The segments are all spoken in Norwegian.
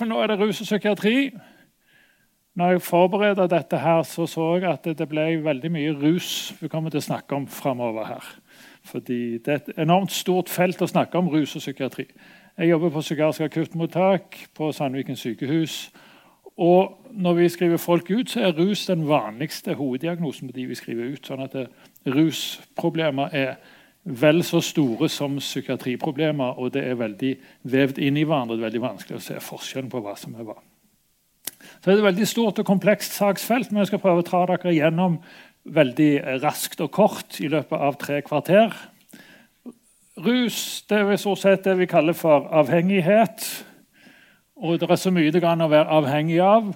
for nå er det rus og psykiatri. Når jeg forberedte dette, her, så så jeg at det ble veldig mye rus vi kommer til å snakke om framover her. Fordi det er et enormt stort felt å snakke om rus og psykiatri. Jeg jobber på psykiatrisk akuttmottak på Sandviken sykehus. Og når vi skriver folk ut, så er rus den vanligste hoveddiagnosen på de vi skriver ut. sånn at det, Rusproblemer er vel så store som psykiatriproblemer, og det er veldig vevd inn i hverandre. Det er veldig vanskelig å se forskjellen på hva som er hva. Så det er et veldig stort og komplekst saksfelt, men jeg skal prøve å ta dere gjennom veldig raskt og kort i løpet av tre kvarter. Rus det er stort sett det vi kaller for avhengighet. Og det er så mye det kan være avhengig av.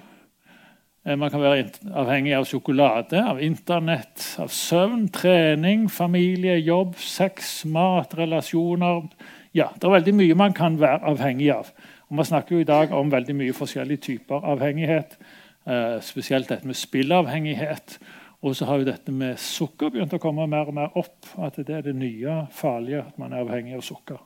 Eh, man kan være avhengig av sjokolade, av Internett, av søvn, trening, familie, jobb, sex, mat, relasjoner. Ja, Det er veldig mye man kan være avhengig av. Og Man snakker jo i dag om veldig mye forskjellige typer avhengighet. Eh, spesielt dette med spillavhengighet. Og så har jo dette med sukker begynt å komme mer og mer opp. At det er det nye farlige, at man er avhengig av sukker.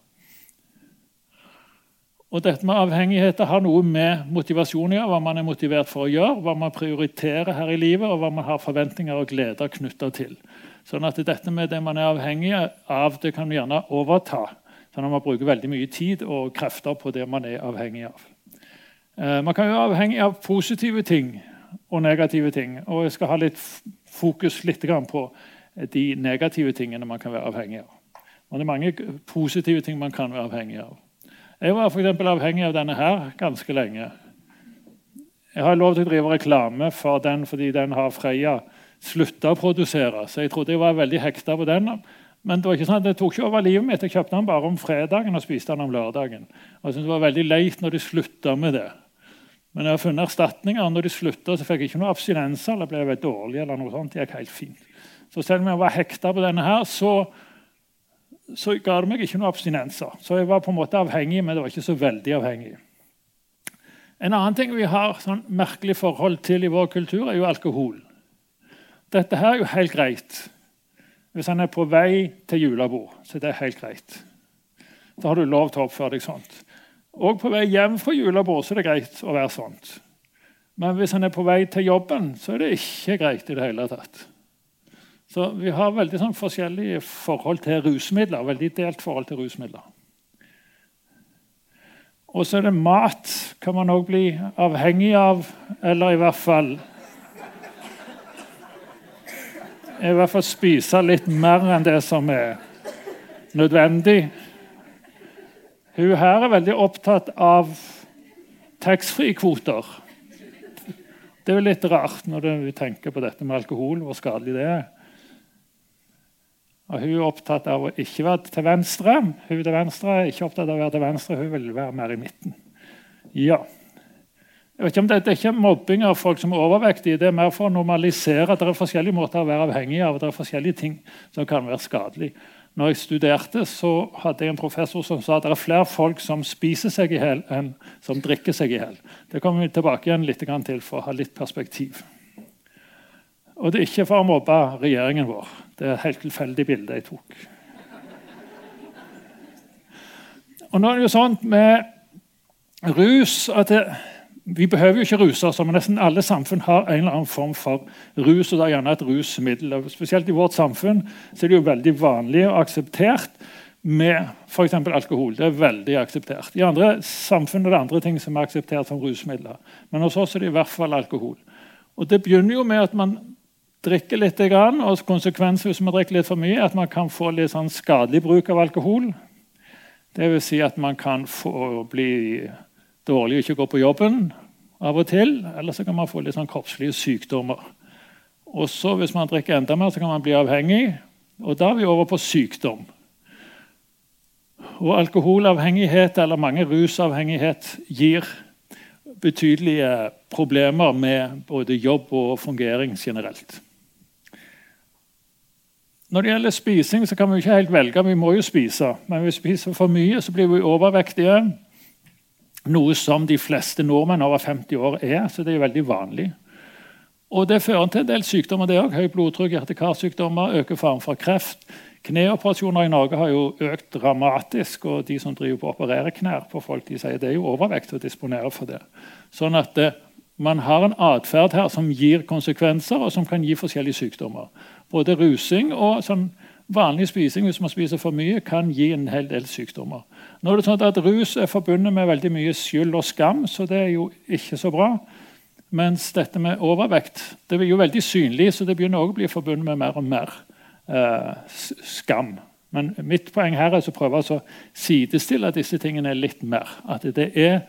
Og dette med avhengigheter har noe med motivasjon å gjøre. Hva man er motivert for å gjøre, hva man prioriterer her i livet, og hva man har forventninger og gleder knytta til. Sånn at dette med det man er avhengig av, det kan gjerne overta. Sånn at man bruker veldig mye tid og krefter på det man er avhengig av. Eh, man kan være avhengig av positive ting og negative ting. Og jeg skal ha litt fokus litt på de negative tingene man kan være avhengig av. Men det er mange positive ting man kan være avhengig av. Jeg var for avhengig av denne her ganske lenge. Jeg har lov til å drive reklame for den fordi den har Freia slutta å produsere. Så jeg trodde jeg var veldig hekta på den. Men det var ikke sånn at det tok ikke over livet mitt. Jeg kjøpte den bare om fredagen og spiste den om lørdagen. Og jeg synes Det var veldig leit når de slutta med det. Men jeg har funnet erstatninger. Når de slutta, så fikk jeg ikke noe abstinenser eller ble dårlig. eller noe sånt. Det gikk helt fint. Så selv om jeg var hekta på denne her, så så ga det meg ikke noen abstinenser. Så jeg var på en måte avhengig, men det var ikke så veldig avhengig. En annen ting vi har sånn merkelig forhold til i vår kultur, er jo alkohol. Dette her er jo helt greit. Hvis han er på vei til julebord, så det er helt greit. Da har du lov til å oppføre deg sånt. Og på vei hjem fra julebord så er det greit å være sånt. Men hvis han er på vei til jobben, så er det ikke greit i det hele tatt. Så vi har veldig sånn, forskjellige forhold til rusmidler. Veldig delt forhold til rusmidler. Og så er det mat. Kan man òg bli avhengig av, eller i hvert fall I hvert fall spise litt mer enn det som er nødvendig. Hun her er veldig opptatt av taxfree-kvoter. Det er jo litt rart når du tenker på dette med alkohol, hvor skadelig det er. Og Hun er opptatt av å ikke være til venstre. Hun til venstre er ikke opptatt av å være til venstre, hun vil være mer i midten. Ja. Jeg vet ikke om det, det er ikke mobbing av folk som er overvektige. Det er mer for å normalisere at det er forskjellige måter å være avhengig av. Det er forskjellige ting som kan være skadelig. Når jeg studerte, så hadde jeg en professor som sa at det er flere folk som spiser seg i hjel, enn som drikker seg i hjel. Det kommer vi tilbake igjen litt til for å ha litt perspektiv. Og det er ikke for å mobbe regjeringen vår. Det er et helt tilfeldig bilde jeg tok. Og nå er det jo sånn med rus at det, Vi behøver jo ikke ruse oss, men nesten alle samfunn har en eller annen form for rus. og det er gjerne et rusmiddel. Og spesielt i vårt samfunn så er det jo veldig vanlig og akseptert med f.eks. alkohol. Det er veldig akseptert. I andre samfunn er det andre ting som er akseptert som rusmidler. Men hos oss er det i hvert fall alkohol. Og Det begynner jo med at man drikke litt, og konsekvensen hvis man drikker litt for mye, er at man kan få litt sånn skadelig bruk av alkohol. Vil si at man kan få bli dårlig og ikke gå på jobben av og til. Eller så kan man få litt sånn kroppslige sykdommer. Og så Hvis man drikker enda mer, så kan man bli avhengig. Og da er vi over på sykdom. Og alkoholavhengighet eller mange rusavhengighet gir betydelige problemer med både jobb og fungering generelt. Når det gjelder spising, så kan vi ikke helt velge. Vi må jo spise. Men hvis vi spiser for mye, så blir vi overvektige. Noe som de fleste nordmenn over 50 år er. så det er veldig vanlig. Og Det fører til en del sykdommer. det også. Høyt blodtrykk, hjerte-karsykdommer, øker faren for kreft, Kneoperasjoner i Norge har jo økt dramatisk. og De som driver på å operere knær på folk, de sier det er jo overvekt å disponere for det. Sånn at det, man har en atferd her som gir konsekvenser, og som kan gi forskjellige sykdommer. Både rusing og sånn vanlig spising hvis man spiser for mye, kan gi en hel del sykdommer. Nå er det sånn at Rus er forbundet med veldig mye skyld og skam, så det er jo ikke så bra. Mens dette med overvekt det er jo veldig synlig, så det begynner også å bli forbundet med mer og mer eh, skam. Men mitt poeng her er å prøve å sidestille disse tingene litt mer. At det er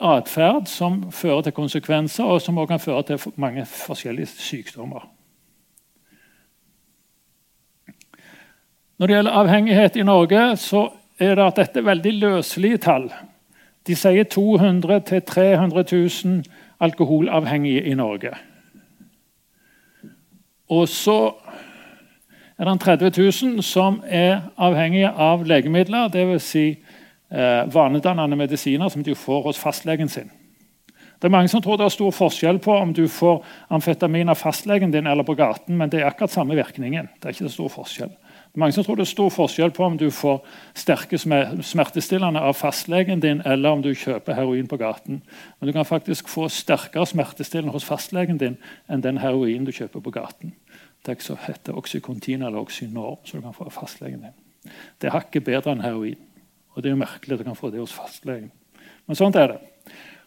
atferd som fører til konsekvenser, og som også kan føre til mange forskjellige sykdommer. Når det gjelder avhengighet i Norge, så er det at dette er veldig løselige tall. De sier 200 000-300 000 alkoholavhengige i Norge. Og så er det 30 000 som er avhengige av legemidler, dvs. Si, eh, vanedannende medisiner som de får hos fastlegen sin. Det er Mange som tror det er stor forskjell på om du får amfetamin av fastlegen din eller på gaten, men det er akkurat samme virkningen. Det er ikke så stor forskjell. Det er mange som tror det er stor forskjell på om du får sterke smertestillende av fastlegen din, eller om du kjøper heroin på gaten. Men du kan faktisk få sterkere smertestillende hos fastlegen din enn den heroinen du kjøper på gaten. Det heter Oxycontin eller Oxynorm, så du kan få av fastlegen din. Det er hakket bedre enn heroin. Og det er jo merkelig at du kan få det hos fastlegen. Men sånt er det.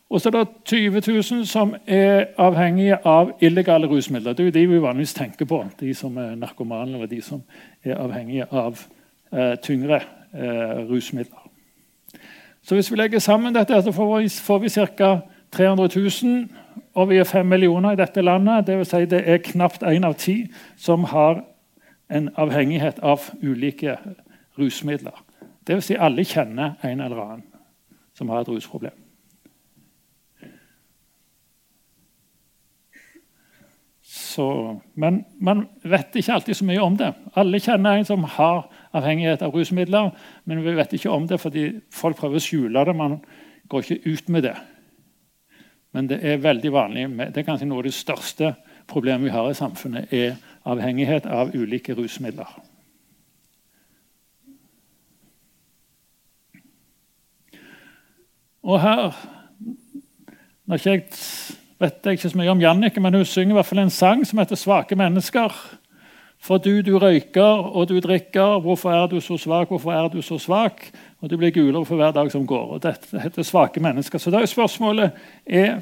Og så er det 20 000 som er avhengige av illegale rusmidler. Det er jo de vi vanligvis tenker på. De som er narkomane eller de som er avhengige av eh, tyngre eh, rusmidler. Så Hvis vi legger sammen dette, så får vi, vi ca. 300 000. Og vi er 5 millioner i dette landet. Det, vil si det er knapt én av ti som har en avhengighet av ulike rusmidler. Det vil si alle kjenner en eller annen som har et rusproblem. Så, men man vet ikke alltid så mye om det. Alle kjenner en som har avhengighet av rusmidler, men vi vet ikke om det fordi folk prøver å skjule det. Man går ikke ut med det. Men det er veldig vanlig. Det er kanskje noe av det største problemet vi har i samfunnet, er avhengighet av ulike rusmidler. Og her Når ikke jeg vet jeg ikke så mye om Jannicke, men hun synger i hvert fall en sang som heter 'Svake mennesker'. For du, du røyker og du drikker, hvorfor er du så svak, hvorfor er du så svak? Og du blir gulere for hver dag som går. og Dette heter svake mennesker. Så da er spørsmålet er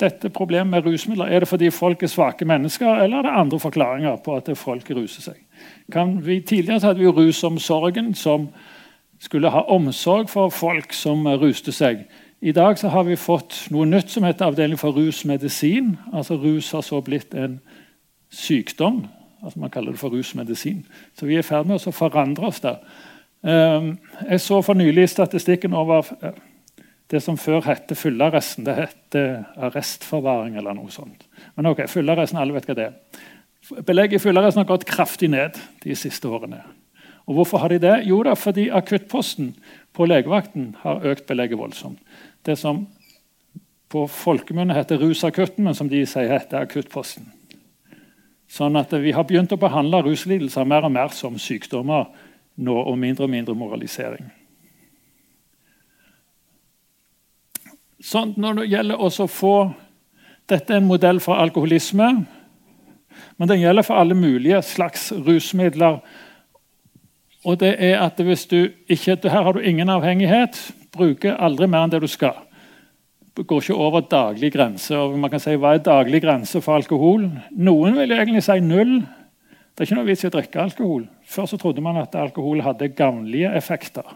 dette problemet med rusmidler er det fordi folk er svake mennesker, eller er det andre forklaringer på at folk ruser seg? Vi, tidligere hadde vi rusomsorgen, som skulle ha omsorg for folk som ruste seg. I dag har vi fått noe nytt som heter Avdeling for rusmedisin. Altså Rus har så blitt en sykdom. altså Man kaller det for rusmedisin. Så vi er i ferd med å forandre oss der. Ehm, jeg så for nylig statistikken over eh, det som før het fyllearresten. Det het arrestforvaring eller noe sånt. Men ok, fyllearresten, alle vet hva det er. Belegget i fyllearresten har gått kraftig ned de siste årene. Og Hvorfor har de det? Jo, da, fordi akuttposten på legevakten har økt belegget voldsomt det som på folkemunne heter rusakutten, men som de sier heter akuttposten. Sånn at Vi har begynt å behandle ruslidelser mer og mer som sykdommer nå, og mindre og mindre moralisering. Sånn, når det gjelder å få Dette er en modell for alkoholisme, men den gjelder for alle mulige slags rusmidler. Og det er at hvis du ikke, Her har du ingen avhengighet bruker aldri mer enn det du skal. Går ikke over daglig grense. og man kan si, Hva er daglig grense for alkohol? Noen vil egentlig si null. Det er ikke noe vits i å drikke alkohol. Før så trodde man at alkohol hadde gavnlige effekter.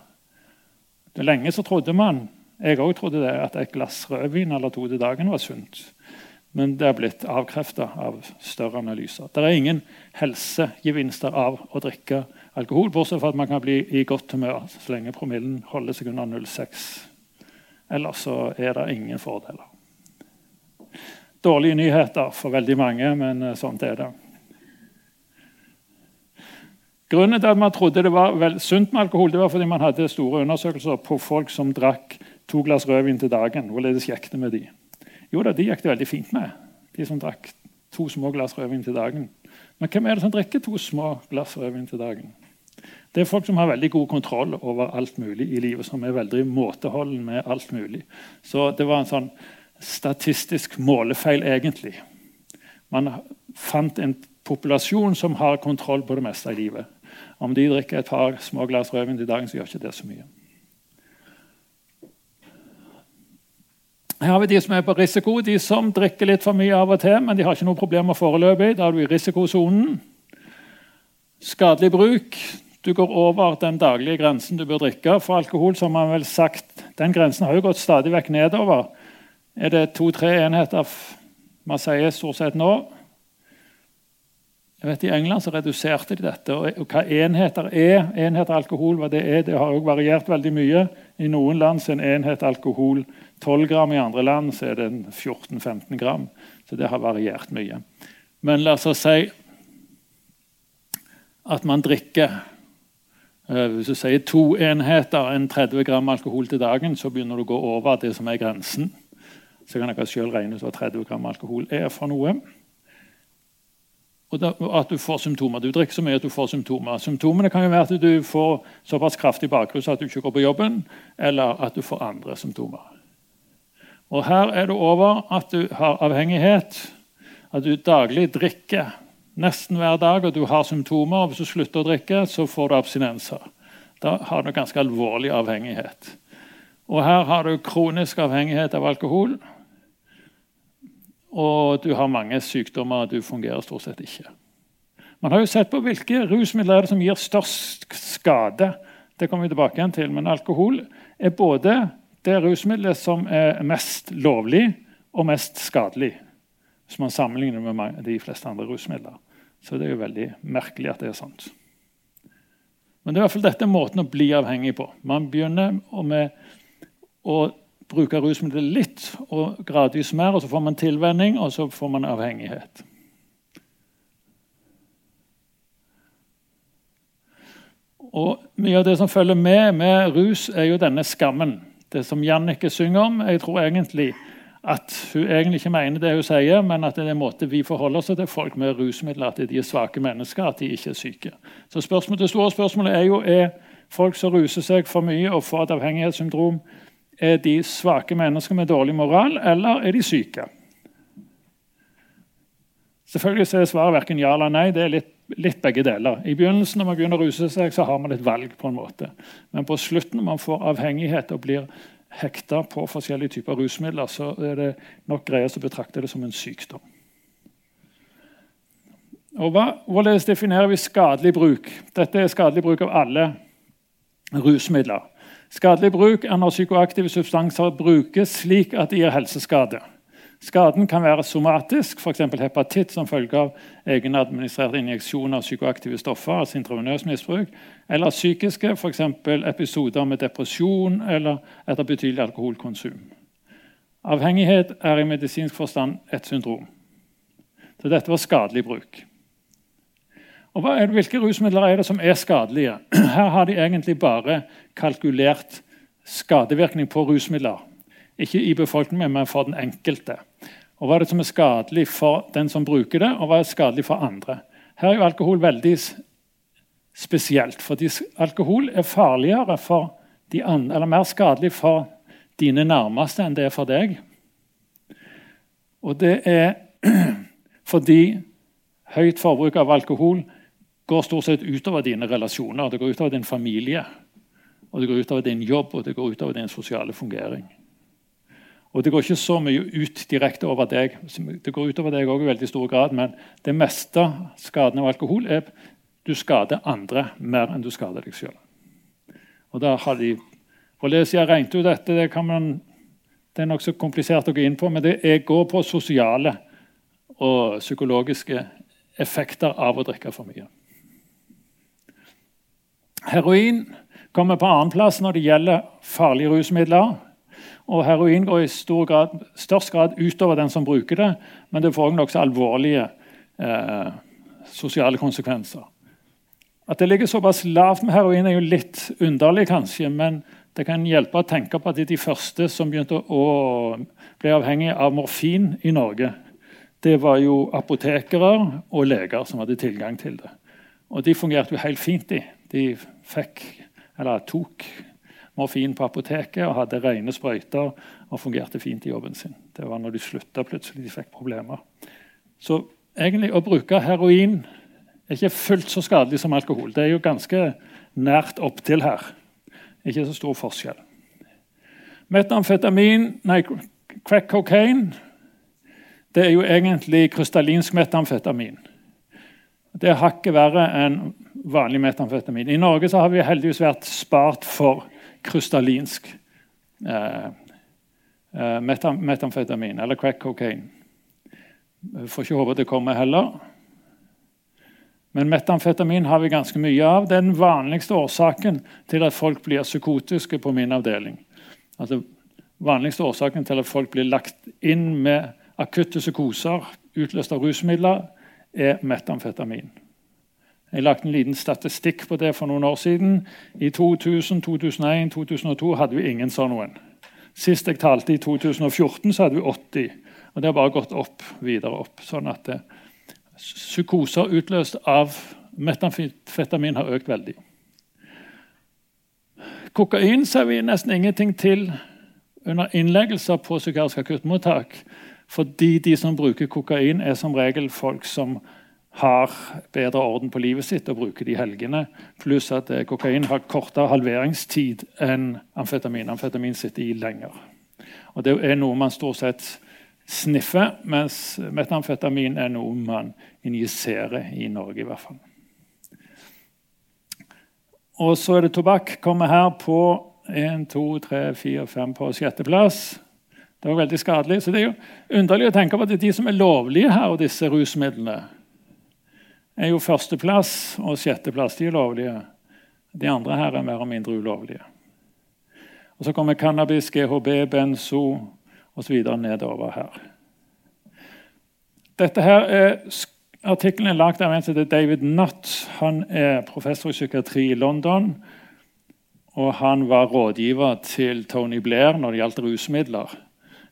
Det lenge så trodde man jeg også trodde det, at et glass rødvin eller to til dagen var sunt. Men det er blitt avkrefta av større analyser. Det er ingen helsegevinster av å drikke alkohol, bortsett fra at man kan bli i godt humør så lenge promillen holder seg under 0,6. Ellers så er det ingen fordeler. Dårlige nyheter for veldig mange, men eh, sånt er det. Grunnen til at man trodde det var sunt med alkohol, det var fordi man hadde store undersøkelser på folk som drakk to glass rødvin til dagen. Hvorledes gikk det med de? Jo da, de gikk det veldig fint med. De som drakk to små glass rødvin til dagen. Men hvem er det som drikker to små glass rødvin til dagen? Det er folk som har veldig god kontroll over alt mulig i livet. Som er veldig måteholden med alt mulig. Så det var en sånn statistisk målefeil, egentlig. Man fant en populasjon som har kontroll på det meste i livet. Om de drikker et par små glass rødvin til dagen, så gjør ikke det så mye. Her har vi de som er på risiko, de som drikker litt for mye av og til, men de har ikke noe problemer foreløpig. Da er du i risikosonen. Skadelig bruk. Du går over den daglige grensen du bør drikke for alkohol. som man vel sagt, Den grensen har jo gått stadig vekk nedover. Er det to-tre enheter man sier stort sett nå? Jeg vet I England så reduserte de dette. og Hva enheter er, enheter alkohol, hva det er, det har også variert veldig mye. I noen land er en enhet alkohol 12 gram, i andre land så er det 14-15 gram. Så det har variert mye. Men la oss si at man drikker eh, Hvis du sier to enheter, en 30 gram alkohol til dagen, så begynner du å gå over det som er grensen. Så kan dere selv regne ut hva 30 gram alkohol er for noe. Og at du får symptomer. Du drikker så mye at du får symptomer. Symptomene kan jo være at du får såpass kraftig bakrus at du ikke går på jobben, eller at du får andre symptomer. Og Her er det over at du har avhengighet, at du daglig drikker nesten hver dag, og du har symptomer. og Hvis du slutter å drikke, så får du abstinenser. Da har du ganske alvorlig avhengighet. Og Her har du kronisk avhengighet av alkohol. Og du har mange sykdommer. Du fungerer stort sett ikke. Man har jo sett på hvilke rusmidler er det som gir størst skade. Det kommer vi tilbake igjen til. Men alkohol er både det rusmiddelet som er mest lovlig og mest skadelig. Hvis man sammenligner med de fleste andre rusmidler. Så det er jo veldig merkelig at det er sant. Men det er i hvert fall dette måten å bli avhengig på. Man begynner med å bruke rusmidler litt og gradvis mer, og så får man tilvenning, og så får man avhengighet. Og Mye av det som følger med med rus, er jo denne skammen. Det som Jannicke synger om. Jeg tror egentlig at hun egentlig ikke mener det hun sier, men at det er en måte vi forholder oss til folk med rusmidler, at de er svake mennesker, at de ikke er syke. Så spørsmålet, Det store spørsmålet er jo er folk som ruser seg for mye og får et avhengighetssyndrom, er de svake mennesker med dårlig moral, eller er de syke? Selvfølgelig er svaret verken ja eller nei. Det er litt, litt, begge deler. I begynnelsen når man begynner å ruse seg, så har man et valg. på en måte. Men på slutten, når man får avhengighet og blir hekta på forskjellige typer rusmidler, så er det nok greiest å betrakte det som en sykdom. Og hva, Hvorledes definerer vi skadelig bruk? Dette er skadelig bruk av alle rusmidler. Skadelig bruk er når psykoaktive substanser brukes slik at de gir helseskade. Skaden kan være somatisk, f.eks. hepatitt som følge av egenadministrert injeksjon av psykoaktive stoffer, altså intravenøs misbruk, eller psykiske, f.eks. episoder med depresjon eller etter betydelig alkoholkonsum. Avhengighet er i medisinsk forstand et syndrom. Så dette var skadelig bruk. Og det, Hvilke rusmidler er det som er skadelige? Her har de egentlig bare kalkulert skadevirkning på rusmidler. Ikke i befolkningen, men for den enkelte. Og Hva er det som er skadelig for den som bruker det, og hva er skadelig for andre? Her er jo alkohol veldig spesielt, fordi alkohol er farligere for de andre, eller mer skadelig for dine nærmeste enn det er for deg. Og det er fordi høyt forbruk av alkohol går stort sett utover dine relasjoner. Det går utover din familie, og det går utover din jobb og det går utover din sosiale fungering. Og Det går ikke så mye ut direkte over deg. Det går utover deg også i veldig stor grad, men det meste skaden av alkohol er du skader andre mer enn du skader deg sjøl. Og da har de Hvorledes jeg regnet ut dette, det, man, det er nokså komplisert å gå inn på, men det går på sosiale og psykologiske effekter av å drikke for mye. Heroin kommer på annenplass når det gjelder farlige rusmidler. Og Heroin går i grad, størst grad utover den som bruker det, men det får også nokså alvorlige eh, sosiale konsekvenser. At det ligger såpass lavt med heroin, er jo litt underlig, kanskje, men det kan hjelpe å tenke på at de første som begynte å bli avhengige av morfin i Norge, det var jo apotekere og leger som hadde tilgang til det. Og de fungerte jo helt fint i De fikk, eller tok morfin på apoteket og hadde rene sprøyter og fungerte fint i jobben sin. Det var når de slutta plutselig de fikk problemer. Så egentlig å bruke heroin er ikke fullt så skadelig som alkohol. Det er jo ganske nært opptil her. Ikke så stor forskjell. Metamfetamin, nei, crack cocaine det er jo egentlig krystallinsk metamfetamin. Det er hakket verre enn vanlig metamfetamin. I Norge har vi heldigvis vært spart for krystallinsk eh, eh metamfetamin, eller crack cocaine. Får ikke håpe det kommer heller. Men metamfetamin har vi ganske mye av. Det er den vanligste årsaken til at folk blir psykotiske på min avdeling. Altså, vanligste årsaken til at folk blir lagt inn med akutte psykoser utløst av rusmidler, er metamfetamin. Jeg lagde en liten statistikk på det for noen år siden. I 2000, 2001, 2002 hadde vi ingen sånn noen. Sist jeg talte, i 2014, så hadde vi 80. Og det har bare gått opp, videre opp. sånn at det, psykoser utløst av metamfetamin har økt veldig. Kokain ser vi nesten ingenting til under innleggelser på psykiatrisk akuttmottak. Fordi de som bruker kokain, er som regel folk som har bedre orden på livet sitt og bruker de helgene. Pluss at eh, kokain har kortere halveringstid enn amfetamin. Amfetamin sitter i lenger. Og Det er noe man stort sett sniffer, mens metamfetamin er noe man injiserer i Norge. i hvert fall. Og så er det tobakk. Kommer her på 1, 2, 3, 4, 5 på sjetteplass. Det var veldig skadelig. Så det er jo underlig å tenke på at det er de som er lovlige her, og disse rusmidlene, er jo førsteplass og sjetteplass. De er lovlige. De andre her er mer og mindre ulovlige. Og Så kommer cannabis, GHB, benzo osv. nedover her. Dette her er Artikkelen er lagd av en som heter David Nutt. Han er professor i psykiatri i London. Og han var rådgiver til Tony Blair når det gjaldt rusmidler.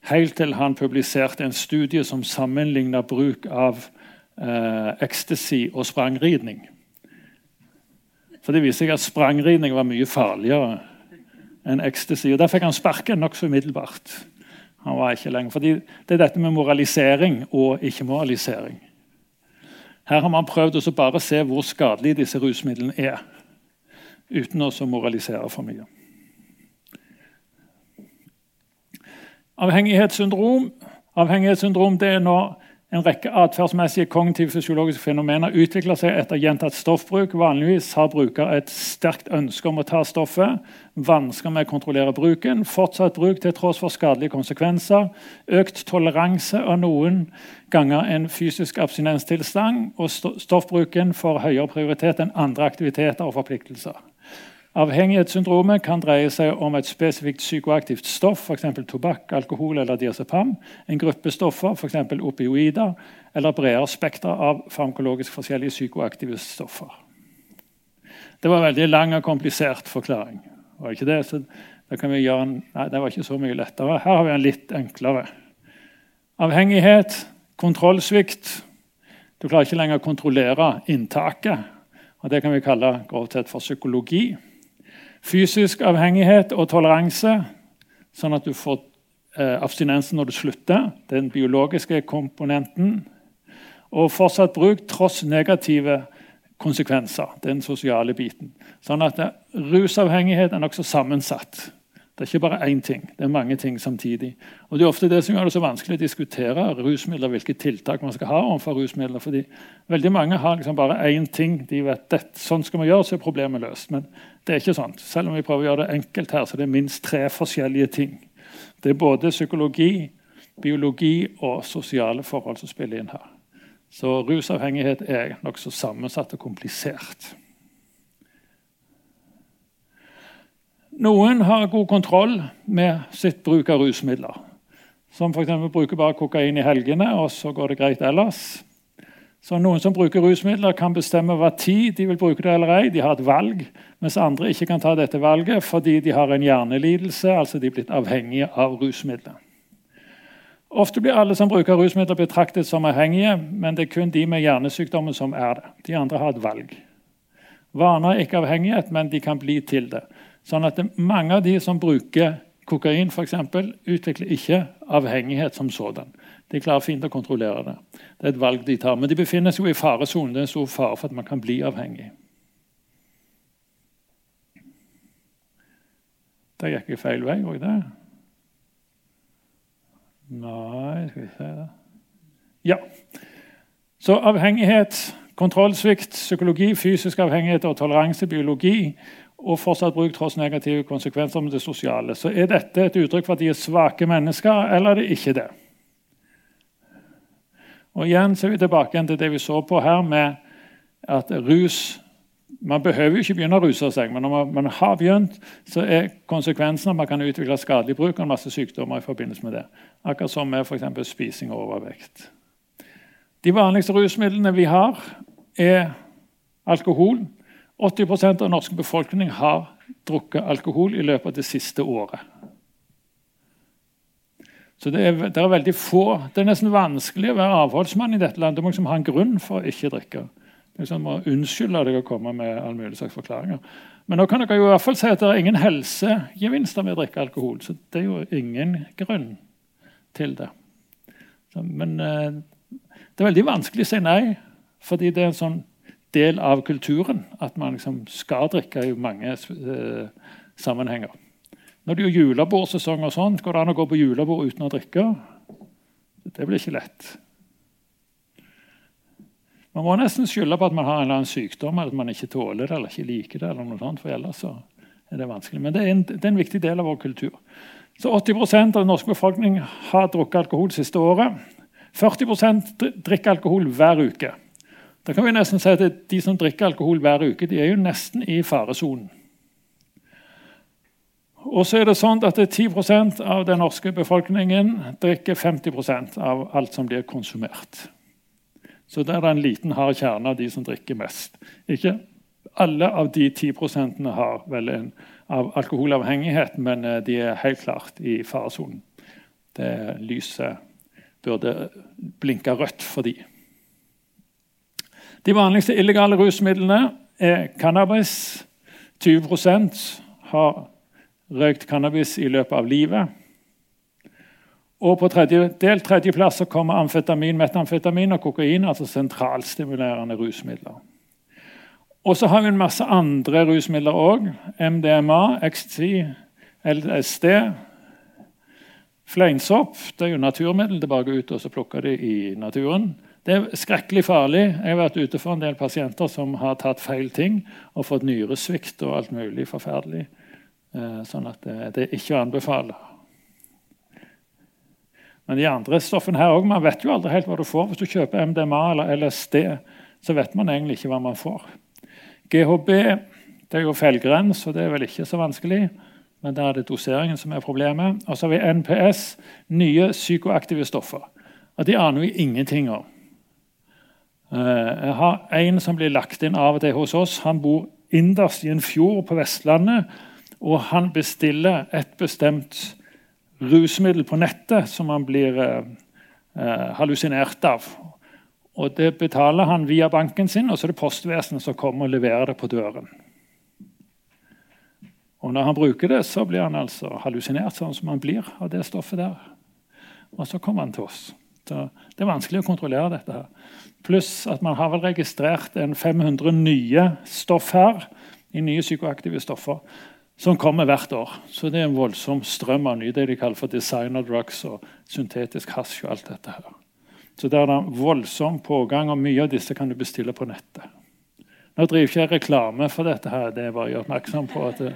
Helt til han publiserte en studie som sammenligna bruk av eh, ecstasy og sprangridning. For Det viser seg at sprangridning var mye farligere enn ecstasy. og Der fikk han sparken nokså umiddelbart. Han var ikke lenger, fordi Det er dette med moralisering og ikke-moralisering. Her har man prøvd å bare se hvor skadelige disse rusmidlene er, uten å moralisere for mye. Avhengighetssyndrom Avhengighetssyndrom det er når en rekke atferdsmessige kognitive fysiologiske fenomener utvikler seg etter gjentatt stoffbruk. Vanligvis har bruker et sterkt ønske om å ta stoffet, vansker med å kontrollere bruken, fortsatt bruk til tross for skadelige konsekvenser, økt toleranse og noen ganger en fysisk abstinenstilstand, og stoffbruken får høyere prioritet enn andre aktiviteter og forpliktelser. Avhengighetssyndromet kan dreie seg om et spesifikt psykoaktivt stoff, f.eks. tobakk, alkohol eller diazepam, en gruppe stoffer, f.eks. opioider, eller bredere spekter av farmakologisk forskjellige psykoaktive stoffer. Det var en veldig lang og komplisert forklaring. Var ikke det? Så da kan vi gjøre en, nei, det var ikke så mye lettere. Her har vi en litt enklere. Avhengighet, kontrollsvikt. Du klarer ikke lenger å kontrollere inntaket. og Det kan vi kalle grovt sett for psykologi. Fysisk avhengighet og toleranse, sånn at du får eh, abstinensen når du slutter. Den biologiske komponenten. Og fortsatt bruk tross negative konsekvenser. Den sosiale biten. Sånn at det, Rusavhengighet er nokså sammensatt. Det er ikke bare én ting, det er mange ting samtidig. Og Det er ofte det som gjør det så vanskelig å diskutere rusmidler, hvilke tiltak man skal ha overfor rusmidler. fordi veldig mange har liksom bare én ting. De vet at sånn skal vi gjøre, så er problemet løst. Men det er ikke sånn. Selv om vi prøver å gjøre det enkelt her, så det er minst tre forskjellige ting. Det er både psykologi, biologi og sosiale forhold som spiller inn her. Så rusavhengighet er nokså sammensatt og komplisert. Noen har god kontroll med sitt bruk av rusmidler. Som f.eks. bruker bare kokain i helgene, og så går det greit ellers. Så Noen som bruker rusmidler, kan bestemme hva tid de vil bruke det eller ei. De har et valg, mens andre ikke kan ta dette valget fordi de har en hjernelidelse, altså de er blitt avhengige av rusmidler. Ofte blir alle som bruker rusmidler, betraktet som avhengige, men det er kun de med hjernesykdommen som er det. De andre har et valg. Vaner er ikke avhengighet, men de kan bli til det. Sånn at Mange av de som bruker kokain, eksempel, utvikler ikke avhengighet som sådan. De klarer fint å kontrollere det. Det er et valg de tar. Men de befinner seg jo i faresonen. Det er en stor fare for at man kan bli avhengig. Der gikk jeg feil vei, gjorde jeg det? Nei, skal vi se det. Ja. Så avhengighet, kontrollsvikt, psykologi, fysisk avhengighet og toleranse, biologi og fortsatt bruk tross negative konsekvenser med det sosiale. Så er dette et uttrykk for at de er svake mennesker, eller er det ikke det? Og igjen så er vi tilbake til det vi så på her, med at rus Man behøver jo ikke begynne å ruse seg, men når man, man har begynt, så er konsekvensen at man kan utvikle skadelig bruk og en masse sykdommer i forbindelse med det. Akkurat som med f.eks. spising og overvekt. De vanligste rusmidlene vi har, er alkohol. 80% av den norske befolkning har drukket alkohol i løpet av det siste året. Så det er, det er, veldig få. Det er nesten vanskelig å være avholdsmann i dette landet. Du må liksom ha en grunn for å ikke drikke. Du liksom må unnskylde deg å komme med all mulig slags forklaringer. Men nå kan dere jo i hvert fall si at det er ingen helsegevinster ved å drikke alkohol. Så det er jo ingen grunn til det. Så, men eh, det er veldig vanskelig å si nei, fordi det er en sånn del av kulturen at man liksom skal drikke i mange eh, sammenhenger. Når det er julebordsesong, og sånn, går det an å gå på julebord uten å drikke? Det blir ikke lett. Man må nesten skylde på at man har en eller annen sykdom, eller at man ikke tåler det eller ikke liker det. eller noe sånt, for ellers så er det vanskelig. Men det er en, det er en viktig del av vår kultur. Så 80% av den norske befolkning har drukket alkohol siste året. 40% drikker alkohol hver uke. Da kan vi nesten si at De som drikker alkohol hver uke, de er jo nesten i faresonen. Og så er det sånn at 10% av den norske befolkningen drikker 50% av alt som blir konsumert. Så der er det en liten hard kjerne av de som drikker mest. Ikke alle av de 10 har vel en av alkoholavhengighet, men eh, de er helt klart i faresonen. Det lyset burde blinke rødt for de. De vanligste illegale rusmidlene er cannabis. 20% har røykt cannabis i løpet av livet. Og på tredje, del tredjeplass kommer amfetamin, metamfetamin og kokain, altså sentralstimulerende rusmidler. Og så har vi en masse andre rusmidler òg. MDMA, XT, LSD. Fleinsopp det er jo naturmiddel. Det bare går ut og plukker det i naturen. Det er skrekkelig farlig. Jeg har vært ute for en del pasienter som har tatt feil ting og fått nyresvikt og alt mulig forferdelig. Eh, sånn at det, det er ikke å anbefale. Men de andre stoffene her også, man vet jo aldri helt hva du får. Hvis du kjøper MDMA eller LSD, så vet man egentlig ikke hva man får. GHB det er jo fellgrens, og det er vel ikke så vanskelig. Men da er det doseringen som er problemet. Og så har vi NPS, nye psykoaktive stoffer. Og De aner vi ingenting om. Eh, jeg har en som blir lagt inn av og til hos oss. Han bor innerst i en fjord på Vestlandet og han bestiller et bestemt rusmiddel på nettet som han blir eh, eh, hallusinert av. Og Det betaler han via banken sin, og så er det postvesenet som kommer og leverer det på døren. Og Når han bruker det, så blir han altså hallusinert sånn som han blir av det stoffet der. Og så kommer han til oss. Det er vanskelig å kontrollere dette. her. Pluss at man har vel registrert en 500 nye stoff her, i nye psykoaktive stoffer som kommer hvert år. Så det er en voldsom strøm av nye, det de kaller for designer drugs og syntetisk hasj. og alt dette her. Så det er en voldsom pågang, og mye av disse kan du bestille på nettet. Nå driver ikke jeg reklame for dette, her, det er bare å gjøre oppmerksom på at det,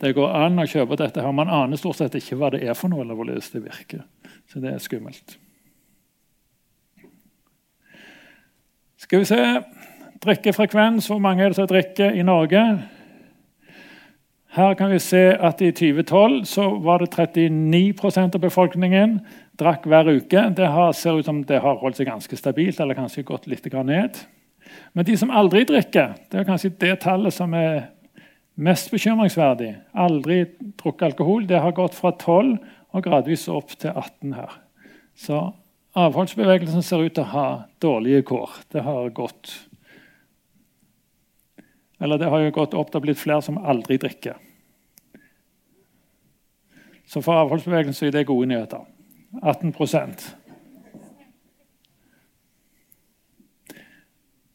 det, går an å kjøpe dette. her. Man aner stort sett ikke hva det er for noe, eller hvordan det virker. Så det er skummelt. Skal vi se Drikkefrekvens. Hvor mange er det som drikker i Norge? Her kan vi se at I 2012 så var det 39% av befolkningen drakk hver uke. Det har, ser ut som det har holdt seg ganske stabilt, eller kanskje gått litt ned. Men de som aldri drikker, det er kanskje det tallet som er mest bekymringsverdig. Aldri drukket alkohol. Det har gått fra 12 og gradvis opp til 18 her. Så avholdsbevegelsen ser ut til å ha dårlige kår. Det har gått Eller det har jo gått opp, det har blitt flere som aldri drikker. Så for avholdsbevegelsen er det gode nyheter. 18%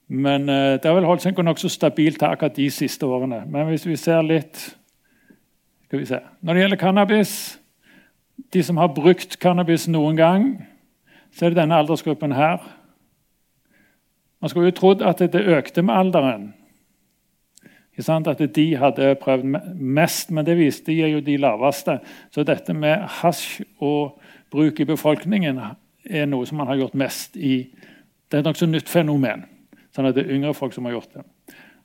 Men eh, det har vel holdt seg nokså stabilt til akkurat de siste årene. Men hvis vi ser litt vi se. Når det gjelder cannabis De som har brukt cannabis noen gang, så er det denne aldersgruppen her. Man skulle jo trodd at det økte med alderen. At de hadde prøvd mest, men det viste de er jo de laveste. Så dette med hasj og bruk i befolkningen er noe som man har gjort mest i. Det er et nokså nytt fenomen. sånn at det er yngre folk som har gjort det.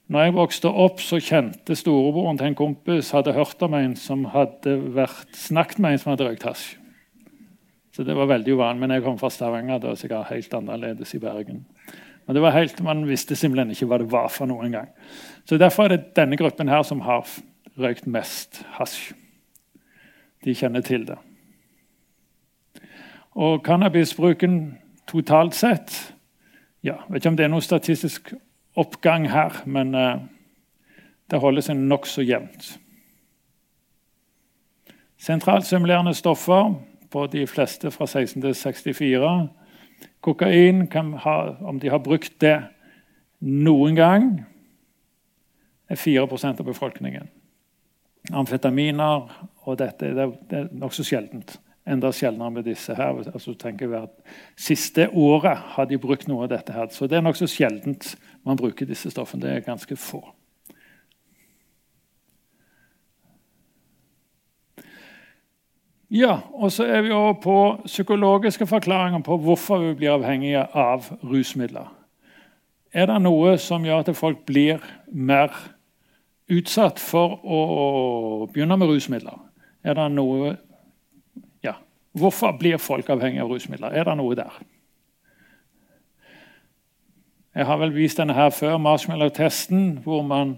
Når jeg vokste opp, så kjente storebroren til en kompis hadde hørt om en som hadde vært, snakket med en som hadde røykt hasj. Så det var veldig uvanlig. Men jeg kom fra Stavanger, da, så jeg var helt annerledes i Bergen. Men det var helt, Man visste simpelthen ikke hva det var for noen gang. Så Derfor er det denne gruppen her som har røykt mest hasj. De kjenner til det. Og cannabisbruken totalt sett ja, vet ikke om det er noen statistisk oppgang her, men uh, det holder seg nokså jevnt. Sentralstimulerende stoffer på de fleste fra 16 til 64. Kokain, ha, om de har brukt det noen gang, er 4% av befolkningen. Amfetaminer og dette det, det er nokså sjeldent. Enda sjeldnere med disse her. Altså, tenker vi at Siste året har de brukt noe av dette. her, Så det er nokså sjeldent man bruker disse stoffene. Det er ganske få. Ja, og så er vi over på psykologiske forklaringer på hvorfor vi blir avhengige av rusmidler. Er det noe som gjør at folk blir mer utsatt for å begynne med rusmidler? Er det noe Ja, hvorfor blir folk avhengige av rusmidler? Er det noe der? Jeg har vel vist denne her før, marshmallow-testen, hvor man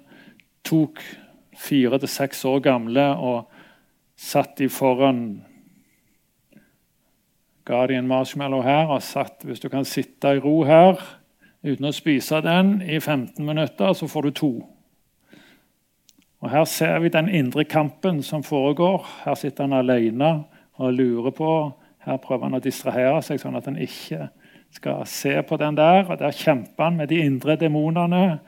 tok fire til seks år gamle og satt de foran Ga de en marshmallow her og satt Hvis du kan sitte i ro her uten å spise den i 15 minutter, så får du to. Og Her ser vi den indre kampen som foregår. Her sitter han alene og lurer på. Her prøver han å distrahere seg, sånn at han ikke skal se på den der. og Der kjemper han med de indre demonene,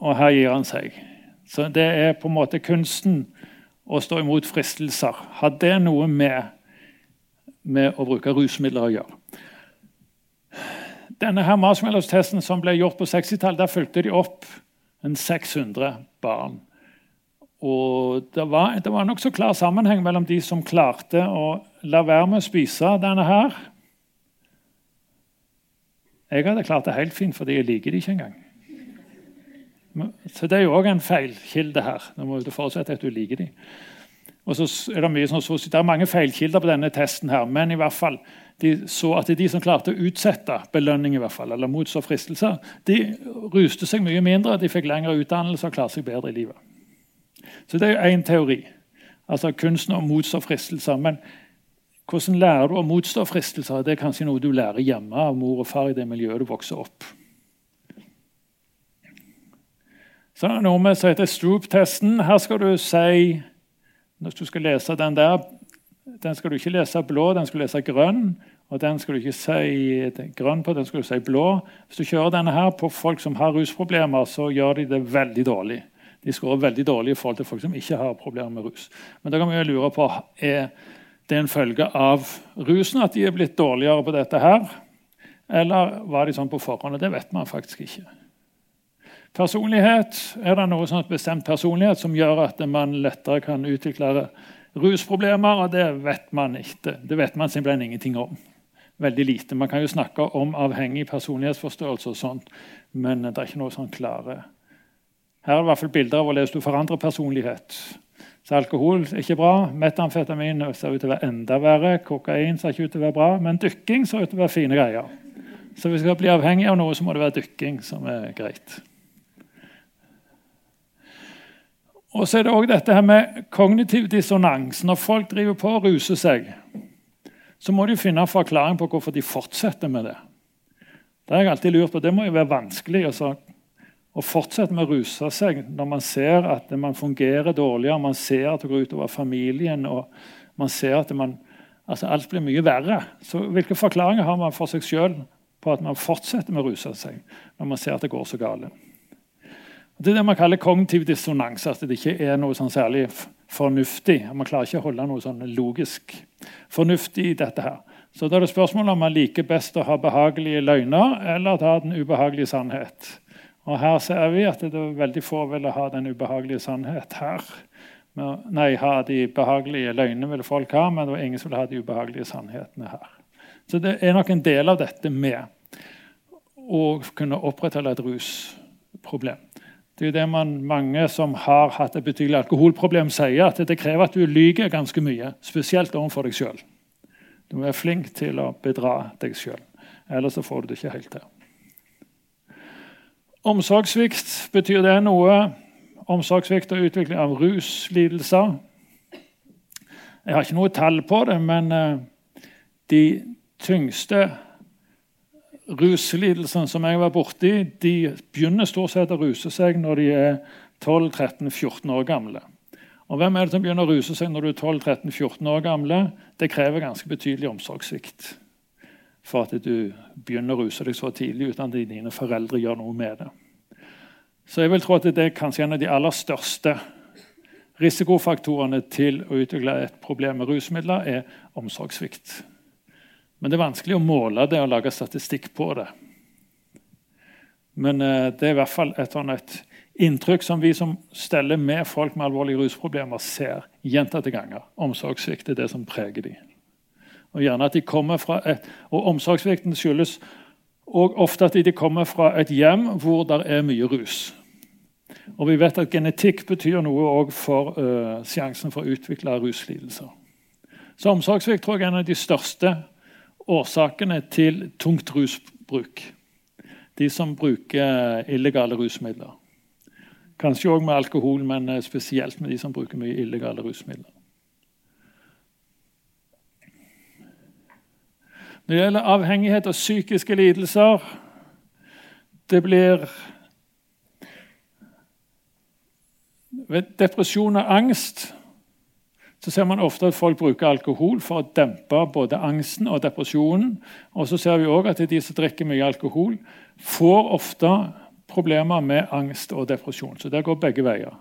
og her gir han seg. Så Det er på en måte kunsten å stå imot fristelser. Har det noe med, med å bruke rusmidler å gjøre? Denne her marshmallows-testen som ble gjort på 60-tallet, der fulgte de opp en 600 barn. Og Det var, det var nokså klar sammenheng mellom de som klarte å la være med å spise denne her. Jeg hadde klart det helt fint, fordi jeg liker det ikke engang. Så Det er jo òg en feilkilde her. Nå må du forutsette at du liker dem. Og så er Det mye sånn, det er mange feilkilder på denne testen, her, men i hvert fall, de så at de som klarte å utsette belønning, i hvert fall, eller motstå fristelser, de ruste seg mye mindre, de fikk lengre utdannelse og klarte seg bedre i livet. Så Det er jo én teori. Altså kunsten å motstå fristelser. Men hvordan lærer du å motstå fristelser? Det er kanskje noe du lærer hjemme av mor og far i det miljøet du vokser opp. Så er det noe med som heter Stroop-testen. Her skal du si Når du skal lese den der Den skal du ikke lese blå, den skal du lese grønn. Og den skal du ikke si grønn på, den skal du si blå. Hvis du kjører denne her på folk som har rusproblemer, så gjør de det veldig dårlig. De skårer veldig dårlig i forhold til folk som ikke har problemer med rus. Men da kan vi jo lure på er det en følge av rusen at de er blitt dårligere på dette her? Eller var de sånn på forhånd? Det vet man faktisk ikke. Personlighet, Er det noe sånn bestemt personlighet som gjør at man lettere kan utvikle rusproblemer? og Det vet man ikke. Det vet man simpelthen ingenting om. Veldig lite. Man kan jo snakke om avhengig personlighetsforstørrelse, og sånt, men det er ikke noe sånn klare Her er det i hvert fall bilder av hvordan du forandrer personlighet. Så alkohol er ikke bra. Metamfetamin ser ut til å være enda verre. Kokain ser ikke ut til å være bra, men dykking ser ut til å være fine greier. Så hvis vi skal bli avhengig av noe, så må det være dykking som er greit. Og så er det også dette her med kognitiv dissonans. Når folk driver på og ruser seg, så må de finne en forklaring på hvorfor de fortsetter med det. Det har jeg alltid lurt på. Det må jo være vanskelig. Altså. å fortsette med å ruse seg når man ser at man fungerer dårligere, man ser at det går utover familien, og man ser at man, altså alt blir mye verre. Så Hvilke forklaringer har man for seg sjøl på at man fortsetter med å ruse seg når man ser at det går så galt? Det er det man kaller kognitiv dissonans. At det ikke er noe sånn særlig fornuftig. Man klarer ikke å holde noe sånn logisk fornuftig i dette. her. Så da er det spørsmålet om man liker best å ha behagelige løgner eller ha den ubehagelige sannhet. Og Her ser vi at det er veldig få ville ha den ubehagelige sannhet her. Nei, ha de behagelige løgnene ville folk ha, men det var ingen som ville ha de ubehagelige sannhetene her. Så det er nok en del av dette med å kunne opprettholde et rusproblem. Det er jo det man, mange som har hatt et betydelig alkoholproblem, sier. At det krever at du lyver ganske mye, spesielt overfor deg sjøl. Du må være flink til å bedra deg sjøl, ellers så får du det ikke helt til. Omsorgssvikt betyr det noe. Omsorgssvikt og utvikling av ruslidelser. Jeg har ikke noe tall på det, men eh, de tyngste ruslidelsene som jeg var borti, de begynner stort sett å ruse seg når de er 12-13-14 år gamle. Og Hvem er det som begynner å ruse seg når du er 12-13-14 år gamle? Det krever ganske betydelig omsorgssvikt for at du begynner å ruse deg så tidlig uten at dine foreldre gjør noe med det. Så jeg vil tro at det er kanskje en av de aller største risikofaktorene til å utvikle et problem med rusmidler, er omsorgssvikt. Men det er vanskelig å måle det og lage statistikk på det. Men eh, det er i hvert fall et, et inntrykk som vi som steller med folk med alvorlige rusproblemer, ser gjentatte ganger. Omsorgssvikt er det som preger dem. Og gjerne at de kommer fra et, og Omsorgssvikten skyldes og ofte at de kommer fra et hjem hvor det er mye rus. Og vi vet at Genetikk betyr noe for uh, sjansen for å utvikle ruslidelser. Så Omsorgssvikt tror jeg er en av de største årsakene til tungt rusbruk. De som bruker illegale rusmidler. Kanskje òg med alkohol, men eh, spesielt med de som bruker mye illegale rusmidler. Når det gjelder avhengighet og psykiske lidelser Det blir Ved depresjon og angst så ser man ofte at folk bruker alkohol for å dempe både angsten og depresjonen. Og så ser vi også at de som drikker mye alkohol, får ofte problemer med angst og depresjon. Så det går begge veier.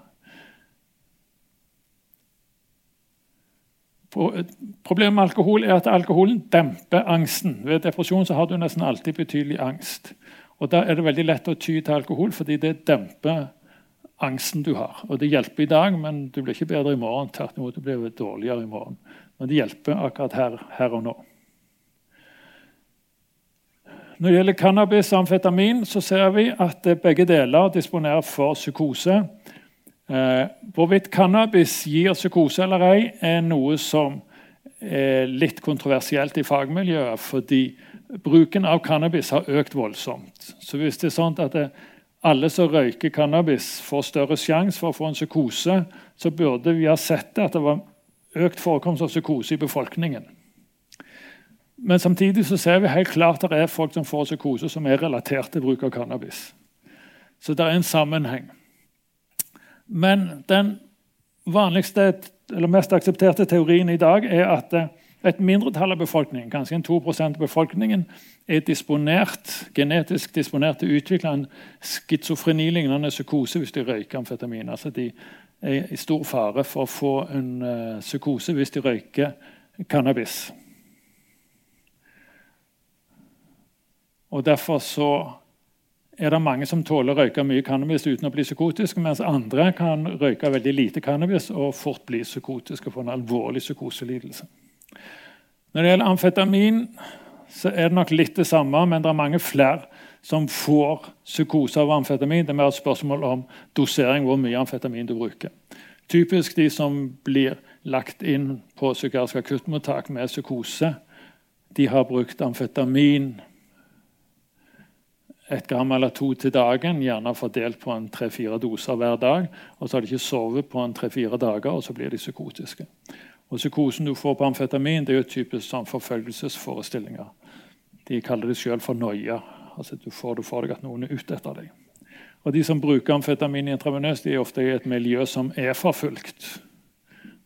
Problemet med alkohol er at alkoholen demper angsten. Ved depresjon har du nesten alltid betydelig angst. Og Da er det veldig lett å ty til alkohol, fordi det demper angsten du har. Og Det hjelper i dag, men du blir ikke bedre i morgen. Tvert imot, du blir dårligere i morgen. Men det hjelper akkurat her, her og nå. Når det gjelder cannabis og amfetamin, så ser vi at begge deler disponerer for psykose. Eh, hvorvidt cannabis gir psykose eller ei, er noe som er litt kontroversielt i fagmiljøet. Fordi bruken av cannabis har økt voldsomt. Så hvis det er sånn at det, alle som røyker cannabis, får større sjanse for å få en psykose, så burde vi ha sett at det var økt forekomst av psykose i befolkningen. Men samtidig så ser vi helt klart at det er folk som får psykose som er relatert til bruk av cannabis. Så det er en sammenheng. Men den vanligste, eller mest aksepterte teorien i dag er at eh, et mindretall av befolkningen, kanskje en 2% av befolkningen, er disponert, genetisk disponert til å utvikle en schizofreni-lignende psykose hvis de røyker amfetamin. Altså de er i stor fare for å få en uh, psykose hvis de røyker cannabis. Og Derfor så er det mange som tåler å røyke mye cannabis uten å bli psykotisk, mens andre kan røyke veldig lite cannabis og fort bli psykotiske og få en alvorlig psykoselidelse. Når det gjelder amfetamin, så er det nok litt det samme, men det er mange flere som får psykose av amfetamin. Det er mer et spørsmål om dosering, hvor mye amfetamin du bruker. Typisk de som blir lagt inn på psykiatrisk akuttmottak med psykose, de har brukt amfetamin et gram eller to til dagen, gjerne fordelt på en tre-fire doser hver dag. Og så har de ikke sovet på en tre-fire dager, og så blir de psykotiske. Og Psykosen du får på amfetamin, det er jo typisk sånn forfølgelsesforestillinger. De kaller det sjøl for noia. Altså, du får det for deg at noen er ute etter deg. Og de som bruker amfetamin intravenøst, de er ofte i et miljø som er forfulgt.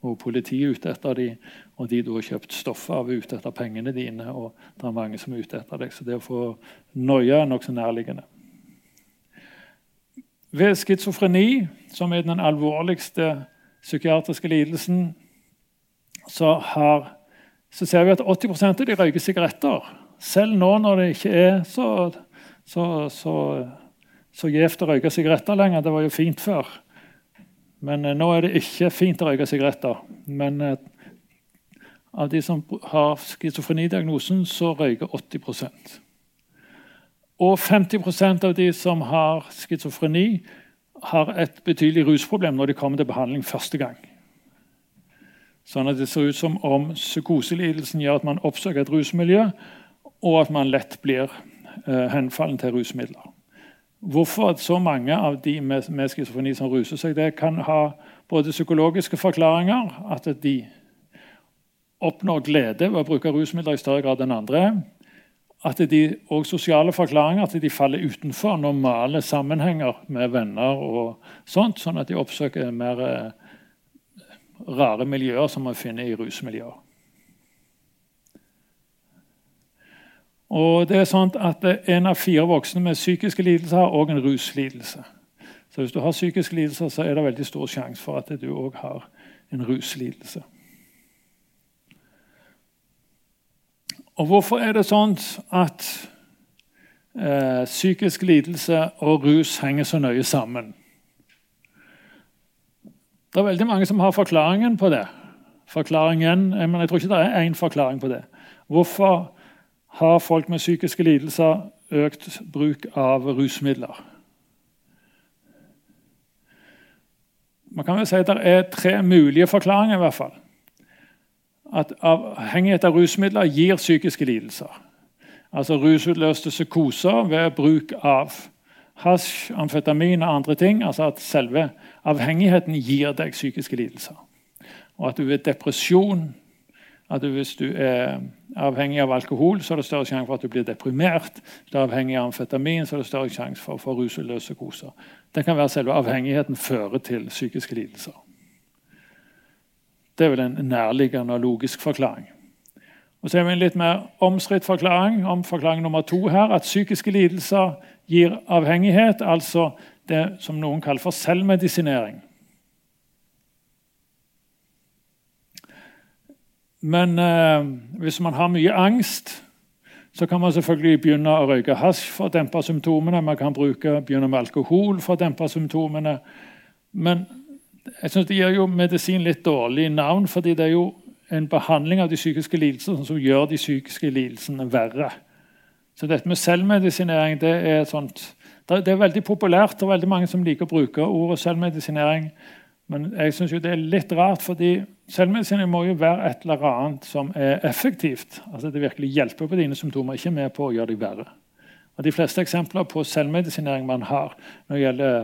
Og politiet er ute etter dem, og de har kjøpt stoffet av ute etter pengene dine. og det er mange som er ute etter deg, Så det å få noia er nokså nærliggende. Ved schizofreni, som er den alvorligste psykiatriske lidelsen, så, har, så ser vi at 80 av de røyker sigaretter. Selv nå når det ikke er så, så, så så gjevt å røyke sigaretter lenger. Det var jo fint før. Men eh, nå er det ikke fint å røyke sigaretter. Men eh, av de som har schizofrenidiagnosen, så røyker 80% Og 50% av de som har schizofreni, har et betydelig rusproblem når de kommer til behandling første gang. Sånn at Det ser ut som om psykoselidelsen gjør at man oppsøker et rusmiljø, og at man lett blir eh, henfallen til rusmidler. Hvorfor så mange av de med, med schizofreni som ruser seg, det kan ha både psykologiske forklaringer, at de oppnår glede ved å bruke rusmidler i større grad enn andre. At de, og sosiale forklaringer, at de faller utenfor normale sammenhenger med venner. og sånt, Sånn at de oppsøker mer eh, rare miljøer som man finner i rusmiljøer. Og det er sånn at En av fire voksne med psykiske lidelser har også en ruslidelse. Så hvis du har psykiske lidelser, så er det veldig stor sjanse for at du òg har en ruslidelse. Og hvorfor er det sånn at eh, psykisk lidelse og rus henger så nøye sammen? Det er veldig mange som har forklaringen på det. Forklaringen, men Jeg tror ikke det er én forklaring på det. Hvorfor har folk med psykiske lidelser økt bruk av rusmidler. Man kan vel si at Det er tre mulige forklaringer. i hvert fall. At Avhengighet av rusmidler gir psykiske lidelser. Altså rusutløste psykoser ved bruk av hasj, amfetamin og andre ting. Altså at selve avhengigheten gir deg psykiske lidelser. Og at du ved depresjon at hvis du er avhengig av alkohol, så er det større sjanse for at du blir deprimert. Hvis du er avhengig av amfetamin, så er det større sjanse for å få ruseløse koser. Det kan være selve avhengigheten fører til psykiske lidelser. Det er vel en nærliggende og logisk forklaring. Og så er vi en litt mer omstridt forklaring om forklaring nummer to her, at psykiske lidelser gir avhengighet, altså det som noen kaller for selvmedisinering. Men eh, hvis man har mye angst, så kan man selvfølgelig begynne å røyke hasj for å dempe symptomene. Man kan bruke, begynne med alkohol for å dempe symptomene. Men jeg synes det gir jo medisin litt dårlig navn, fordi det er jo en behandling av de psykiske lidelsene som gjør de psykiske lidelsene verre. Så dette med selvmedisinering det er, sånt, det er veldig populært. og veldig mange som liker å bruke ordet selvmedisinering. Men jeg synes det er litt rart, fordi selvmedisinering må jo være et eller annet som er effektivt. Altså Det virkelig hjelper på dine symptomer, ikke med på å gjøre deg verre. Og De fleste eksempler på selvmedisinering man har når det gjelder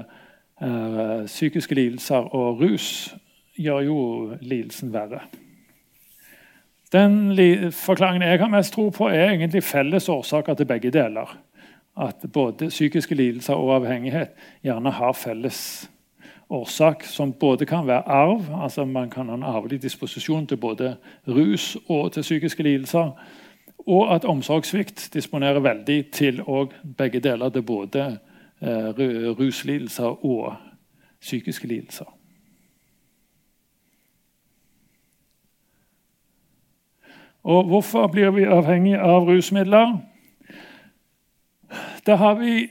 eh, psykiske lidelser og rus, gjør jo lidelsen verre. Den forklaringen jeg har mest tro på, er egentlig felles årsaker til begge deler. At både psykiske lidelser og avhengighet gjerne har felles årsak som både kan være arv, altså man kan ha en arvelig disposisjon til både rus og til psykiske lidelser, og at omsorgssvikt disponerer veldig til begge deler til både eh, ruslidelser og psykiske lidelser. Og hvorfor blir vi avhengig av rusmidler? Der har vi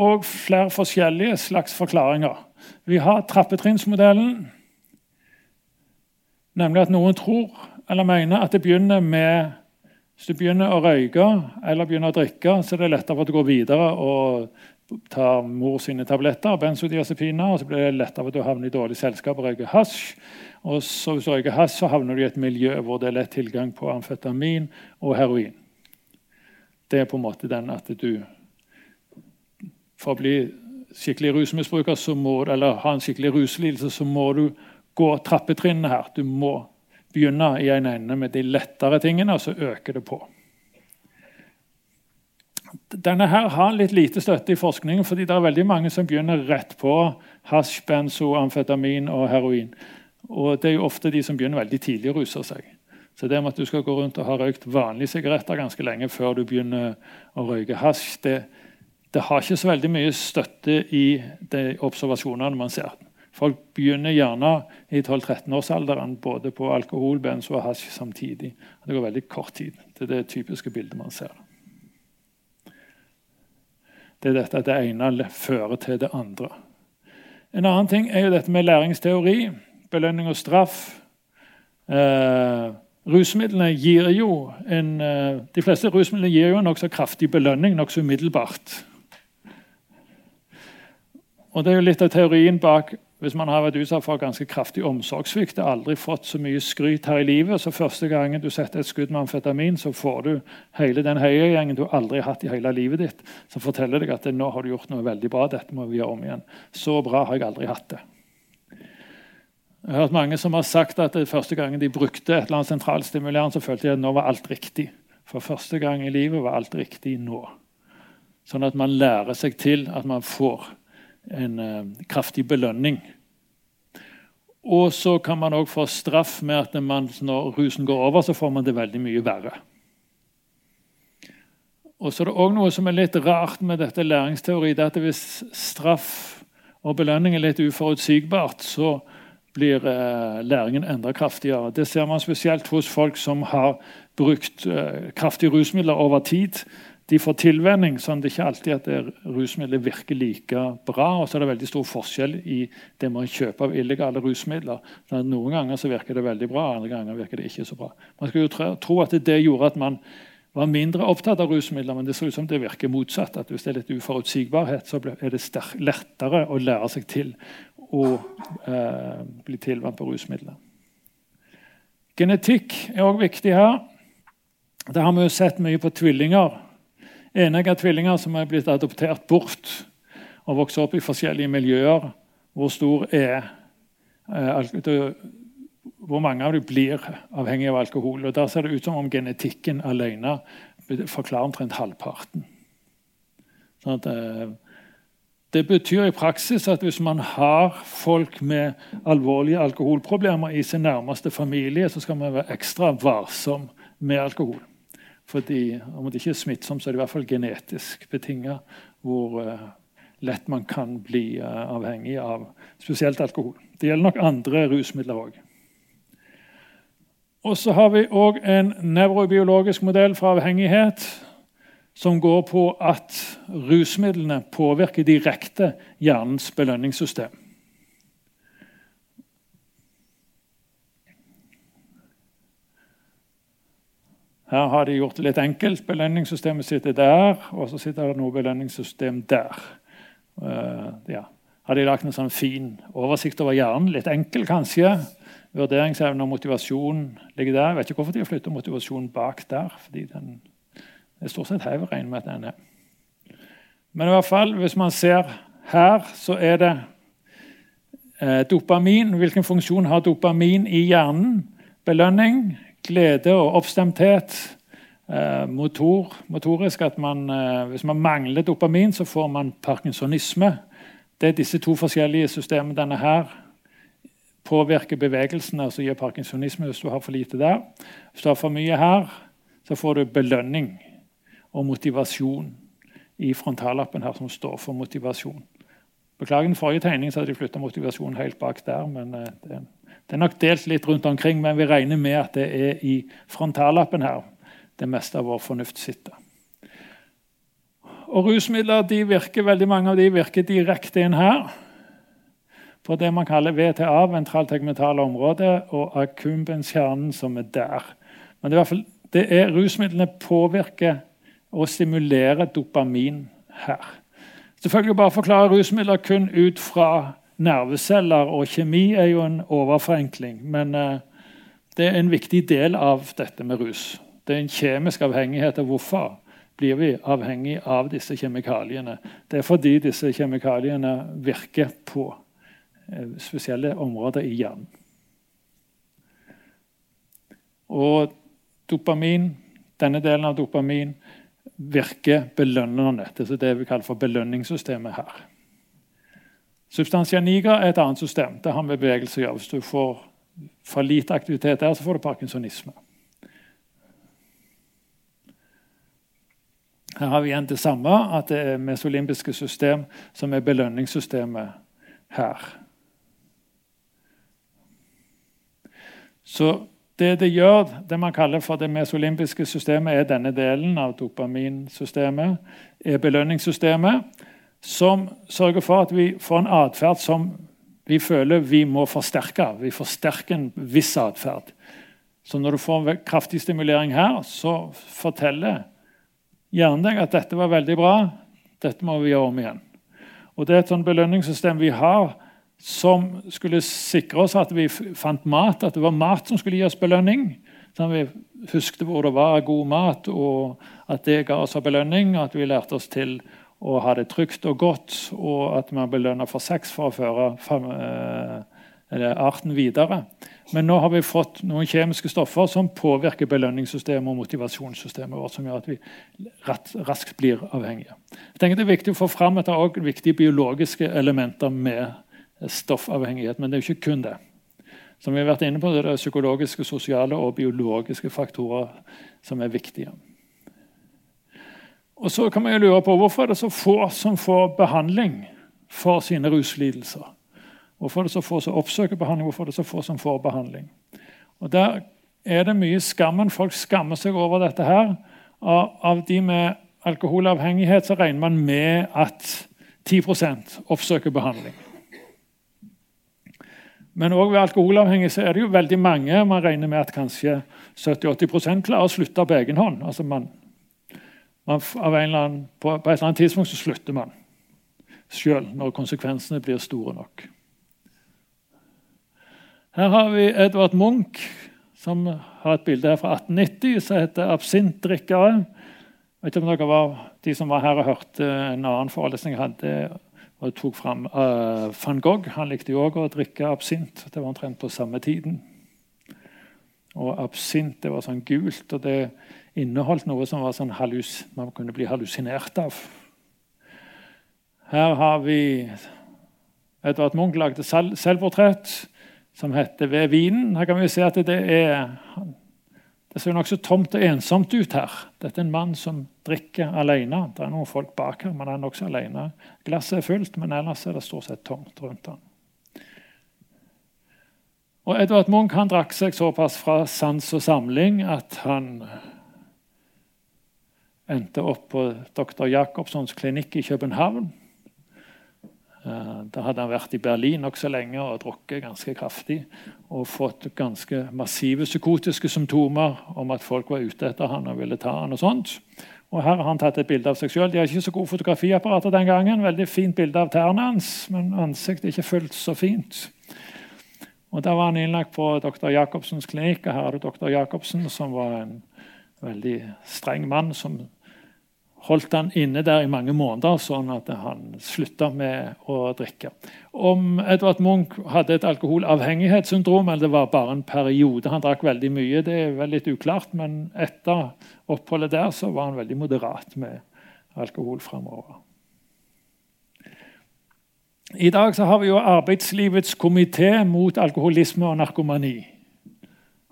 òg flere forskjellige slags forklaringer. Vi har trappetrinnsmodellen, nemlig at noen tror eller mener at det begynner med Hvis du begynner å røyke eller begynner å drikke, så er det lettere for at du går videre og tar mor sine tabletter, benzodiazepiner, og så blir det lettere for at du havner i dårlig selskap og røyker hasj. Og så Hvis du røyker hasj, så havner du i et miljø hvor det er lett tilgang på amfetamin og heroin. Det er på en måte den at du For å bli skikkelig rusmisbruker må, eller har en skikkelig ruslidelse, så må du gå trappetrinnene her. Du må begynne i en ende med de lettere tingene, og så øker det på. denne her har litt lite støtte i forskningen, fordi det er veldig mange som begynner rett på hasj, benzo, amfetamin og heroin. Og det er jo ofte de som begynner veldig tidlig å ruse seg. Så det med at du skal gå rundt og ha røykt vanlige sigaretter ganske lenge før du begynner å røyke hasj, det, det har ikke så veldig mye støtte i de observasjonene man ser. Folk begynner gjerne i 12-13-årsalderen både på alkohol, benzo og hasj samtidig. Det går veldig kort tid. Det er det typiske bildet man ser. Det er dette at det ene fører til det andre. En annen ting er jo dette med læringsteori, belønning og straff. Eh, Rusmidlene gir jo en, eh, de fleste rusmidlene gir jo en nokså kraftig belønning nokså umiddelbart. Og det er jo litt av teorien bak hvis man har vært utsatt for ganske kraftig omsorgssvikt og aldri fått så mye skryt her i livet, så første gangen du setter et skudd med amfetamin, så får du hele den heiagjengen du aldri har hatt i hele livet ditt, som forteller deg at nå har du gjort noe veldig bra. dette må vi gjøre om igjen. Så bra har jeg aldri hatt det. Jeg har hørt mange som har sagt at det første gangen de brukte et eller annet sentralstimulerende, så følte de at nå var alt riktig. For første gang i livet var alt riktig nå. Sånn at man lærer seg til at man får en uh, kraftig belønning. Og så kan man òg få straff med at man, når rusen går over, så får man det veldig mye verre. Og så er det òg noe som er litt rart med dette læringsteori. det er at Hvis straff og belønning er litt uforutsigbart, så blir eh, læringen enda kraftigere. Det ser man spesielt hos folk som har brukt eh, kraftige rusmidler over tid. De får tilvenning, sånn det er ikke alltid at det rusmiddelet virker like bra. Og så er det veldig stor forskjell i det man kjøper av illegale rusmidler. Sånn noen ganger så virker det veldig bra, andre ganger virker det ikke så bra. Man skulle jo tro at det gjorde at man var mindre opptatt av rusmidler, men det ser ut som det virker motsatt. at Hvis det er litt uforutsigbarhet, så er det lettere å lære seg til å eh, bli tilvant på rusmidler. Genetikk er òg viktig her. Det har vi jo sett mye på tvillinger. Enegga tvillinger som er blitt adoptert bort og vokst opp i forskjellige miljøer. Hvor stor er eh, Hvor mange av dem blir avhengig av alkohol. Og Der ser det ut som om genetikken alene forklarer omtrent halvparten. Sånn at eh, det betyr i praksis at hvis man har folk med alvorlige alkoholproblemer i sin nærmeste familie, så skal man være ekstra varsom med alkohol. Fordi Om det ikke er smittsomt, så er det i hvert fall genetisk betinga hvor uh, lett man kan bli uh, avhengig av spesielt alkohol. Det gjelder nok andre rusmidler òg. Og så har vi òg en nevrobiologisk modell for avhengighet som går på at rusmidlene påvirker direkte hjernens belønningssystem. Her har de gjort det litt enkelt. Belønningssystemet sitter der, og så sitter det noe belønningssystem der. Uh, ja. Har de lagt en sånn fin oversikt over hjernen? Litt enkel, kanskje. Vurderingsevne og motivasjon ligger der. Jeg vet ikke hvorfor de har flytta motivasjonen bak der. fordi den er stort sett hev regner med at den er. Men i hvert fall, hvis man ser her, så er det eh, dopamin. Hvilken funksjon har dopamin i hjernen? Belønning, glede og oppstemthet. Eh, motor, motorisk at man, eh, Hvis man mangler dopamin, så får man parkinsonisme. Det er disse to forskjellige systemene. Denne her påvirker bevegelsene, altså gir parkinsonisme hvis du har for lite der. Hvis du har for mye her, så får du belønning og motivasjon i frontallappen her, som står for motivasjon. Beklager den forrige tegningen, så hadde de flytta motivasjonen helt bak der. men eh, det, det, er nok delt litt rundt omkring, men vi regner med at det er i frontallappen her det meste av vår fornuft sitter. Og Rusmidler de virker, veldig mange av de virker direkte inn her. På det man kaller VTA, ventraltegmentale område, og akumbenskjernen som er der. Men det er, fall, det er rusmidlene påvirker og stimulerer dopamin her. Selvfølgelig bare forklare rusmidler kun ut fra nerveceller og kjemi er jo en overforenkling. Men uh, det er en viktig del av dette med rus. Det er en kjemisk avhengighet. Og hvorfor blir vi avhengig av disse kjemikaliene? Det er fordi disse kjemikaliene virker på uh, spesielle områder i hjernen. Og dopamin, denne delen av dopamin virker belønnende. Det er det vi kaller for belønningssystemet her. Substantia nigra er et annet system. Det har med bevegelse å gjøre. Hvis du får for lite aktivitet der, så får du parkinsonisme. Her har vi igjen det samme, at det er mesolimbiske system som er belønningssystemet her. Så det det gjør, det man kaller for det mesolimbiske systemet, er denne delen av dopaminsystemet, er belønningssystemet, som sørger for at vi får en atferd som vi føler vi må forsterke. Vi forsterker en viss atferd. Så når du får en kraftig stimulering her, så forteller hjernen deg at dette var veldig bra, dette må vi gjøre om igjen. Og Det er et sånn belønningssystem vi har som skulle sikre oss at vi fant mat, at det var mat som skulle gi oss belønning. Sånn vi husket hvor det var god mat, og at det ga oss belønning. At vi lærte oss til å ha det trygt og godt, og at man belønner for sex for å føre eh, arten videre. Men nå har vi fått noen kjemiske stoffer som påvirker belønningssystemet og motivasjonssystemet vårt, som gjør at vi raskt blir avhengige. Jeg tenker Det er viktig å få fram at det er viktige biologiske elementer med stoffavhengighet, men det er jo ikke kun det. Som vi har vært inne på, det er psykologiske, sosiale og biologiske faktorer som er viktige. Og så kan man jo lure på Hvorfor er det så få som får behandling for sine ruslidelser? Hvorfor er det så få som oppsøker behandling? Hvorfor er det så få som får behandling? Og Der er det mye skammen. Folk skammer seg over dette. her. Av de med alkoholavhengighet så regner man med at 10% oppsøker behandling. Men òg ved alkoholavhengighet så er det jo veldig mange. Man regner med at kanskje 70-80 klarer å slutte på egen hånd. Altså man, man annen, på, på, et eller annet tidspunkt så slutter man sjøl når konsekvensene blir store nok. Her har vi Edvard Munch, som har et bilde her fra 1890 som heter 'Absintdrikkere'. Vet ikke om dere var de som var her og hørte en annen forelesning jeg hadde og tok fram uh, van Gogh. Han likte jo òg å drikke absint. Det var omtrent på samme tiden. Og absint det var sånn gult, og det inneholdt noe som var sånn hallus, man kunne bli hallusinert av. Her har vi Edvard Munch lagde selvportrett som heter 'Ved vinen'. Her kan vi se at det er det ser nokså tomt og ensomt ut her. Dette er en mann som drikker alene. Det er noen folk bak her, men han er nokså alene. Glasset er fullt, men ellers er det stort sett tomt rundt han. Og Edvard Munch han drakk seg såpass fra sans og samling at han endte opp på dr. Jacobsons klinikk i København. Eh, da hadde han vært i Berlin nokså lenge og drukket ganske kraftig. Og fått ganske massive psykotiske symptomer om at folk var ute etter han og ville ta han og sånt. Og Her har han tatt et bilde av seg sjøl. De har ikke så gode fotografiapparater den gangen. Veldig fint bilde av tærne hans, men ansiktet er ikke fullt så fint. Og Da var han innlagt på dr. Jacobsens klinikk. og Her er det dr. Jacobsen, som var en veldig streng mann som holdt han inne der i mange måneder, sånn at han slutta med å drikke. Om Edvard Munch hadde et alkoholavhengighetssyndrom, eller det var bare en periode han drakk veldig mye, det er vel litt uklart, men etter oppholdet der så var han veldig moderat med alkohol framover. I dag så har vi jo Arbeidslivets komité mot alkoholisme og narkomani.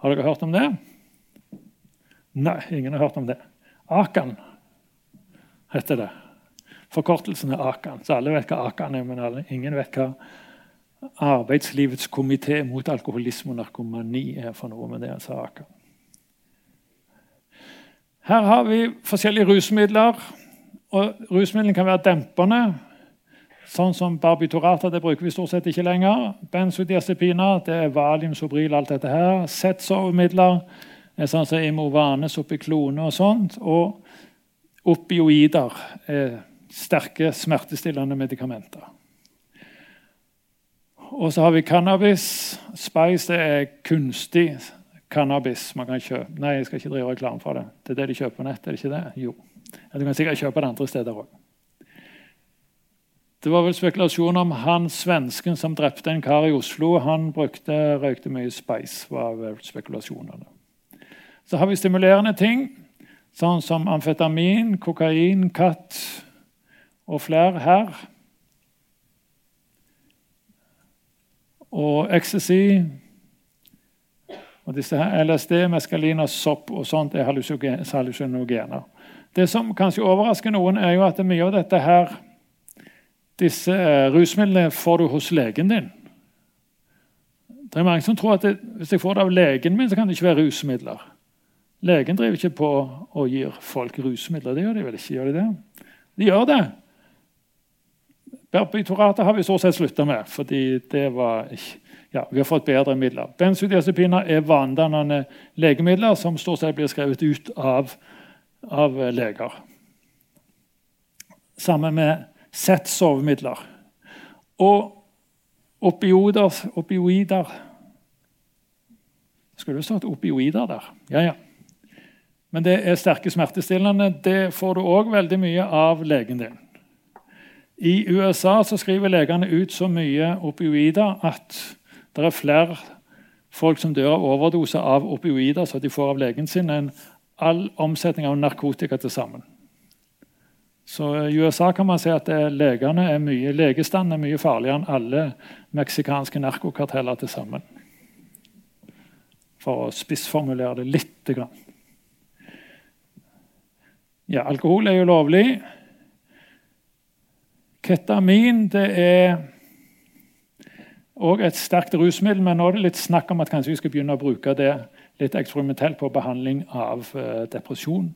Har dere hørt om det? Nei, ingen har hørt om det. Akan heter det. Forkortelsen er AKAN. Så alle vet hva AKAN er, men alle, ingen vet hva Arbeidslivets komité mot alkoholisme og narkomani er for noe. med det altså AKAN. Her har vi forskjellige rusmidler. og Rusmidlene kan være dempende. Sånn som barbiturater det bruker vi stort sett ikke lenger. Benzodiazepiner, det er valium, sobril, alt dette her. Settsovemidler, sånn som Imovane, Sopiklone og sånt. Og opioider er sterke smertestillende medikamenter. Og så har vi cannabis. Spice det er kunstig cannabis man kan kjøpe. Nei, jeg skal ikke drive reklame for det. Det er det de kjøper på nett, er det ikke det? Jo. Du kan sikkert kjøpe det andre steder òg. Det var vel spekulasjon om han svensken som drepte en kar i Oslo. Han brukte, røykte mye Spice. var vel spekulasjonene. Så har vi stimulerende ting sånn som amfetamin, kokain, katt og flere her. Og ecstasy og disse her, LSD, meskalin og sopp og sånt er hallusinogener. Det som kanskje overrasker noen, er jo at mye av dette her, disse eh, rusmidlene får du hos legen din. Det er mange som tror at det, Hvis jeg får det av legen min, så kan det ikke være rusmidler. Legen driver ikke på og gir folk rusmidler. Det gjør de vel ikke? gjør De det? De gjør det. Barbiturater har vi stort sett slutta med, fordi det var ja, vi har fått bedre midler. Benzodiazepiner er vanedannende legemidler som stort sett blir skrevet ut av, av leger. Sammen med Z-sovemidler. Og opioider, opioider Skulle det stått opioider der? Ja, ja. Men det er sterke smertestillende. Det får du òg veldig mye av legen din. I USA skriver legene ut så mye opioider at det er flere folk som dør av overdose av opioider som de får av legen sin, enn all omsetning av narkotika til sammen. Så I USA kan man si at legene er mye, legestanden er mye farligere enn alle meksikanske narkokarteller til sammen. For å spissformulere det litt. Ja, alkohol er jo lovlig. Ketamin det er òg et sterkt rusmiddel, men nå er det litt snakk om at kanskje vi skal begynne å bruke det litt eksperimentelt på behandling av eh, depresjon.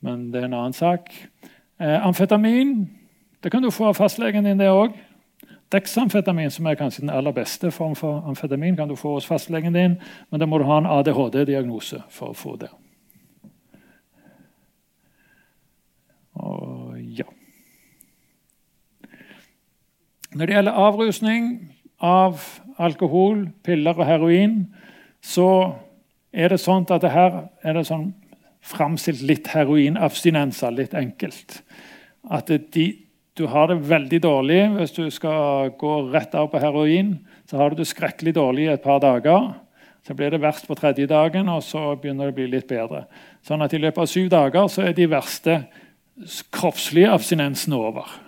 Men det er en annen sak. Eh, amfetamin det kan du få av fastlegen din, det òg. Dexamfetamin, som er kanskje den aller beste form for amfetamin, kan du få hos fastlegen din, men da må du ha en ADHD-diagnose for å få det. Når det gjelder avrusning av alkohol, piller og heroin, så er det sånn at det her er det sånn framstilt litt heroinabstinenser, litt enkelt. At de, du har det veldig dårlig hvis du skal gå rett av på heroin. Så har du det skrekkelig dårlig i et par dager. Så blir det verst på tredje dagen, og så begynner det å bli litt bedre. Sånn at I løpet av syv dager så er de verste kroppslige abstinensene over.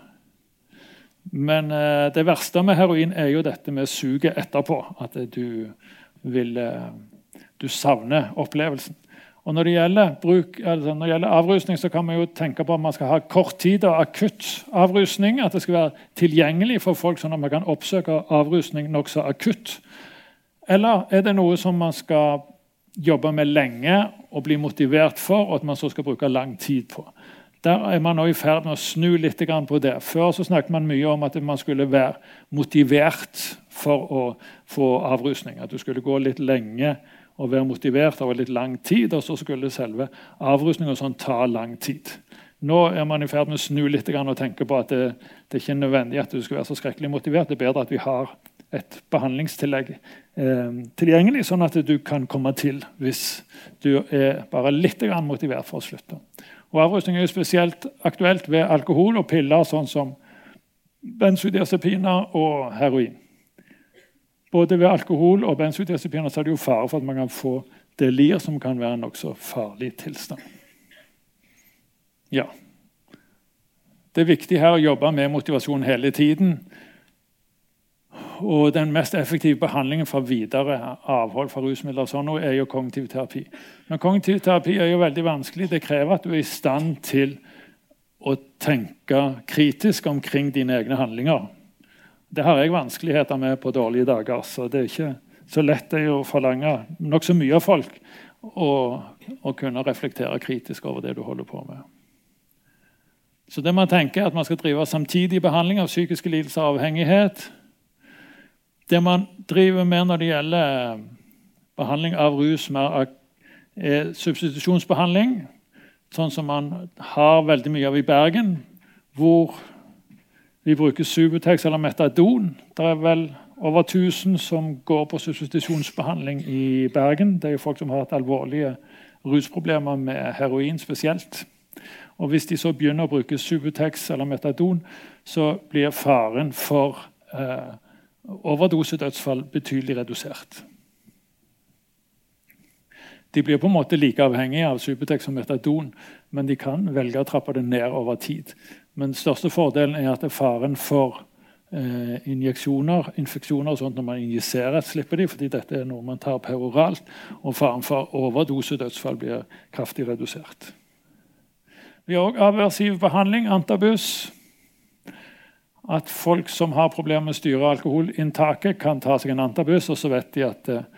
Men eh, det verste med heroin er jo dette med suget etterpå. At du vil eh, Du savner opplevelsen. Og når det, gjelder bruk, altså når det gjelder avrusning, så kan man jo tenke på at man skal ha kort tid og akutt avrusning. At det skal være tilgjengelig for folk, sånn at man kan oppsøke avrusning nokså akutt. Eller er det noe som man skal jobbe med lenge og bli motivert for, og at man så skal bruke lang tid på? Der er man nå i ferd med å snu litt på det. Før så snakket man mye om at man skulle være motivert for å få avrusning. At du skulle gå litt lenge og være motivert over litt lang tid, og så skulle selve avrusninga sånn ta lang tid. Nå er man i ferd med å snu litt og tenke på at det, det ikke er nødvendig at du skal være så skrekkelig motivert. Det er bedre at vi har et behandlingstillegg eh, tilgjengelig, sånn at du kan komme til hvis du er bare litt motivert for å slutte. Og Avrusning er jo spesielt aktuelt ved alkohol og piller, sånn som benzodiazepiner og heroin. Både ved alkohol og benzodiazepiner er det jo fare for at man kan få delir, som kan være en nokså farlig tilstand. Ja. Det er viktig her å jobbe med motivasjon hele tiden. Og den mest effektive behandlingen for videre avhold fra rusmidler og sånn er jo kognitiv terapi. Men kognitiv terapi er jo veldig vanskelig. Det krever at du er i stand til å tenke kritisk omkring dine egne handlinger. Det har jeg vanskeligheter med på dårlige dager. så det er ikke så lett det er å forlange nokså mye av folk å, kunne reflektere kritisk over det du holder på med. Så det man tenker er at man skal drive samtidig behandling av psykiske lidelser og avhengighet det man driver med når det gjelder eh, behandling av rus, er substitusjonsbehandling. Sånn som man har veldig mye av i Bergen, hvor vi bruker Subutex eller Metadon. Det er vel over 1000 som går på substitusjonsbehandling i Bergen. Det er jo folk som har hatt alvorlige rusproblemer med heroin spesielt. Og Hvis de så begynner å bruke Subutex eller Metadon, så blir faren for eh, overdosedødsfall betydelig redusert. De blir på en måte like avhengige av Subutex som metadon, men de kan velge å trappe det ned over tid. Men den største fordelen er at faren for eh, injeksjoner, infeksjoner og sånt når man injiserer, slipper de, fordi dette er noe man tar peroralt. Og faren for overdosedødsfall blir kraftig redusert. Vi har òg aversiv behandling, antabus. At folk som har problemer med styre alkoholinntaket, kan ta seg en antabus, og så vet de at eh,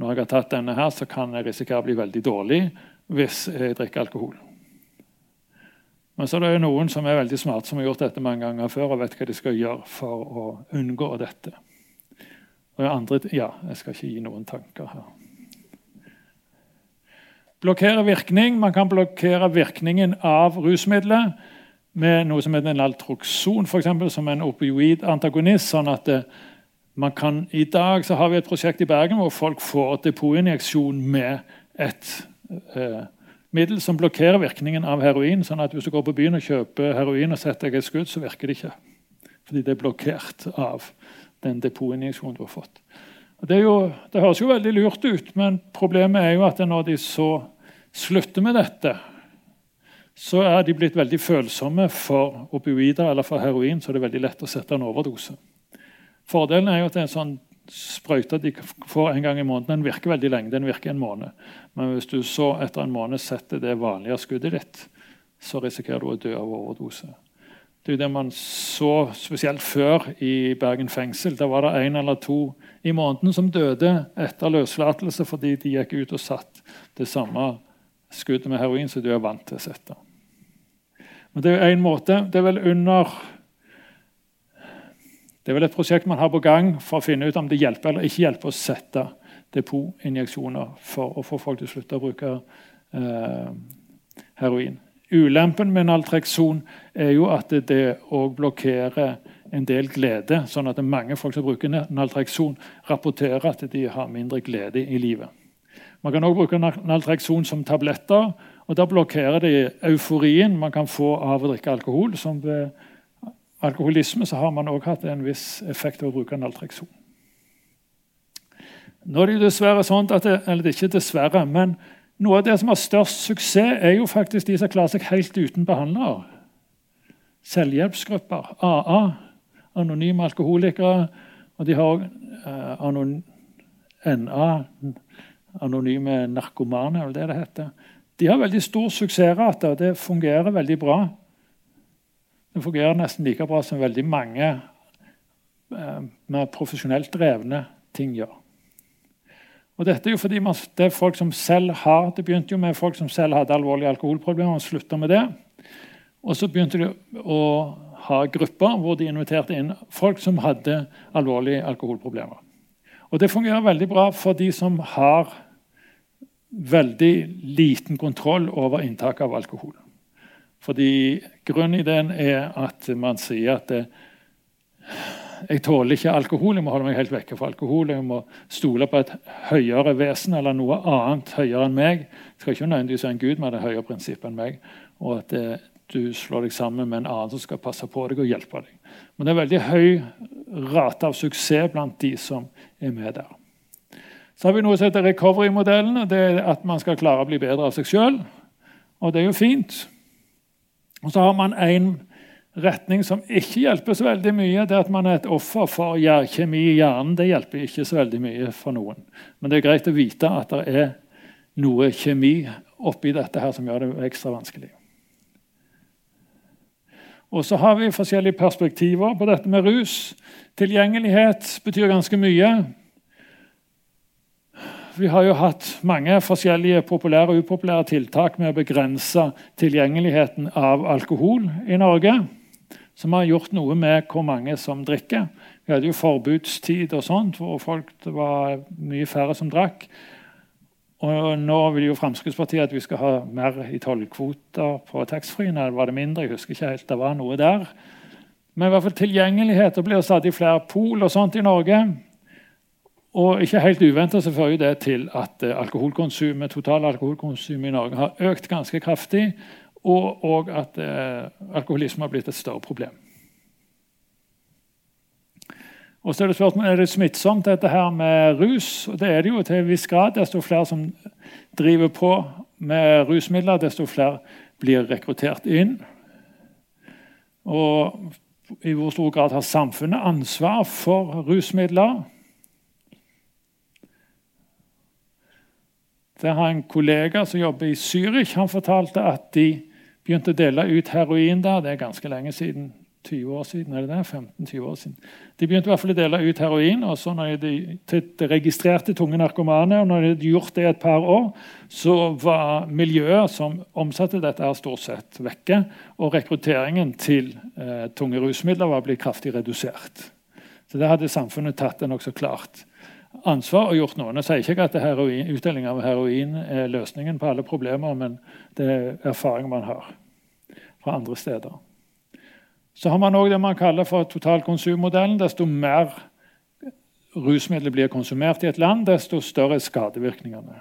når jeg har tatt denne her, så kan jeg risikere å bli veldig dårlig hvis jeg drikker alkohol. Men så er det noen som er veldig smarte, som har gjort dette mange ganger før og vet hva de skal gjøre for å unngå dette. Og andre, ja, Jeg skal ikke gi noen tanker her. Blokkere virkning. Man kan blokkere virkningen av rusmiddelet med noe som heter en altrokson, for eksempel, som en opioid-antagonist. sånn at eh, man kan, I dag så har vi et prosjekt i Bergen hvor folk får depotinjeksjon med et eh, middel som blokkerer virkningen av heroin. sånn at Hvis du går på byen og kjøper heroin og setter deg et skudd, så virker det ikke. Fordi det er blokkert av den depotinjeksjonen du har fått. Det, jo, det, høres jo veldig lurt ut, men problemet er jo at når de så slutter med dette, så er de blitt veldig følsomme for opioider eller for heroin, så det er veldig lett å sette en overdose. Fordelen er jo at det er en sånn sprøyte de får en gang i måneden. Den virker veldig lenge. den virker en måned. Men hvis du så etter en måned setter det vanlige skuddet ditt, så risikerer du å dø av overdose. Det er jo det man så spesielt før i Bergen fengsel. Da var det én eller to i måneden som døde etter løslatelse fordi de gikk ut og satt det samme skuddet med heroin som du er vant til å sette. Men det er én måte. Det er vel under det er vel et prosjekt man har på gang for å finne ut om det hjelper eller ikke hjelper å sette depotinjeksjoner for å få folk til å slutte å bruke eh, heroin. Ulempen med Naltrekson er jo at det òg blokkerer en del glede. Sånn at mange folk som bruker Naltrekson, rapporterer at de har mindre glede i livet. Man kan også bruke Naltrekson som tabletter. Og Da blokkerer de euforien man kan få av å drikke alkohol, som ved alkoholisme så har man også hatt en viss effekt av å bruke Naltrekson. Nå er det jo dessverre sånn at det, eller det er ikke dessverre, men Noe av det som har størst suksess, er jo faktisk de som klarer seg helt uten behandlere. Selvhjelpsgrupper, AA, anonyme alkoholikere. Og de har eh, anon NA, anonyme narkomane, eller det det heter. De har veldig stor suksessrate, og det fungerer veldig bra. Det fungerer nesten like bra som veldig mange eh, med profesjonelt drevne ting gjør. Og dette er jo fordi man, det er folk som selv har, det begynte jo med folk som selv hadde alvorlige alkoholproblemer. og slutta med det. Og så begynte de å ha grupper hvor de inviterte inn folk som hadde alvorlige alkoholproblemer. Og Det fungerer veldig bra for de som har veldig liten kontroll over inntak av alkohol. Fordi Grunnideen er at man sier at det, jeg tåler ikke alkohol, jeg må holde meg helt vekke fra alkohol. Jeg må stole på et høyere vesen eller noe annet høyere enn meg. Jeg skal ikke nødvendigvis være en gud med det høyere prinsippet enn meg. Og at eh, du slår deg sammen med en annen som skal passe på deg og hjelpe deg. Men det er veldig høy rate av suksess blant de som er med der. Så har vi noe som heter recovery-modellen. Det er at man skal klare å bli bedre av seg sjøl. Og det er jo fint. Og så har man en retning som ikke hjelper så veldig mye. det er At man er et offer for kjemi i hjernen, det hjelper ikke så veldig mye for noen. Men det er greit å vite at det er noe kjemi oppi dette her som gjør det ekstra vanskelig. Og så har vi forskjellige perspektiver på dette med rus. Tilgjengelighet betyr ganske mye. Vi har jo hatt mange forskjellige populære og upopulære tiltak med å begrense tilgjengeligheten av alkohol i Norge. Som har gjort noe med hvor mange som drikker. Vi hadde jo forbudstid og sånt, hvor folk, det var mye færre som drakk. Og Nå vil jo Fremskrittspartiet at vi skal ha mer i tollkvoter på taxfree. Var det mindre? Jeg husker ikke helt. Det var noe der. Men i hvert fall tilgjengelighet. Det blir stadig flere pol og sånt i Norge. Og ikke helt uventa fører det til at eh, alkoholkonsumet, totale alkoholkonsumet i Norge har økt ganske kraftig, og, og at eh, alkoholisme har blitt et større problem. Og så Er det spørsmålet, er det smittsomt, dette her med rus? Det er det jo til en viss grad. Desto flere som driver på med rusmidler, desto flere blir rekruttert inn. Og i hvor stor grad har samfunnet ansvar for rusmidler? Der har en kollega som jobber i Zürich. Han fortalte at de begynte å dele ut heroin der. Det er ganske lenge siden. 20 år siden, er det det? 15-20 år siden. De begynte i hvert fall å dele ut heroin og så når de, til registrerte tunge narkomane. og Når de hadde gjort det et par år, så var miljøet som omsatte dette, her stort sett vekke. Og rekrutteringen til eh, tunge rusmidler var blitt kraftig redusert. Så det hadde samfunnet tatt det nokså klart ansvar og gjort noe. Nå sier ikke at heroin, utdeling av heroin er løsningen på alle problemer, men det er erfaring man har fra andre steder. Så har man òg det man kaller for totalkonsummodellen. Desto mer rusmidler blir konsumert i et land, desto større er skadevirkningene.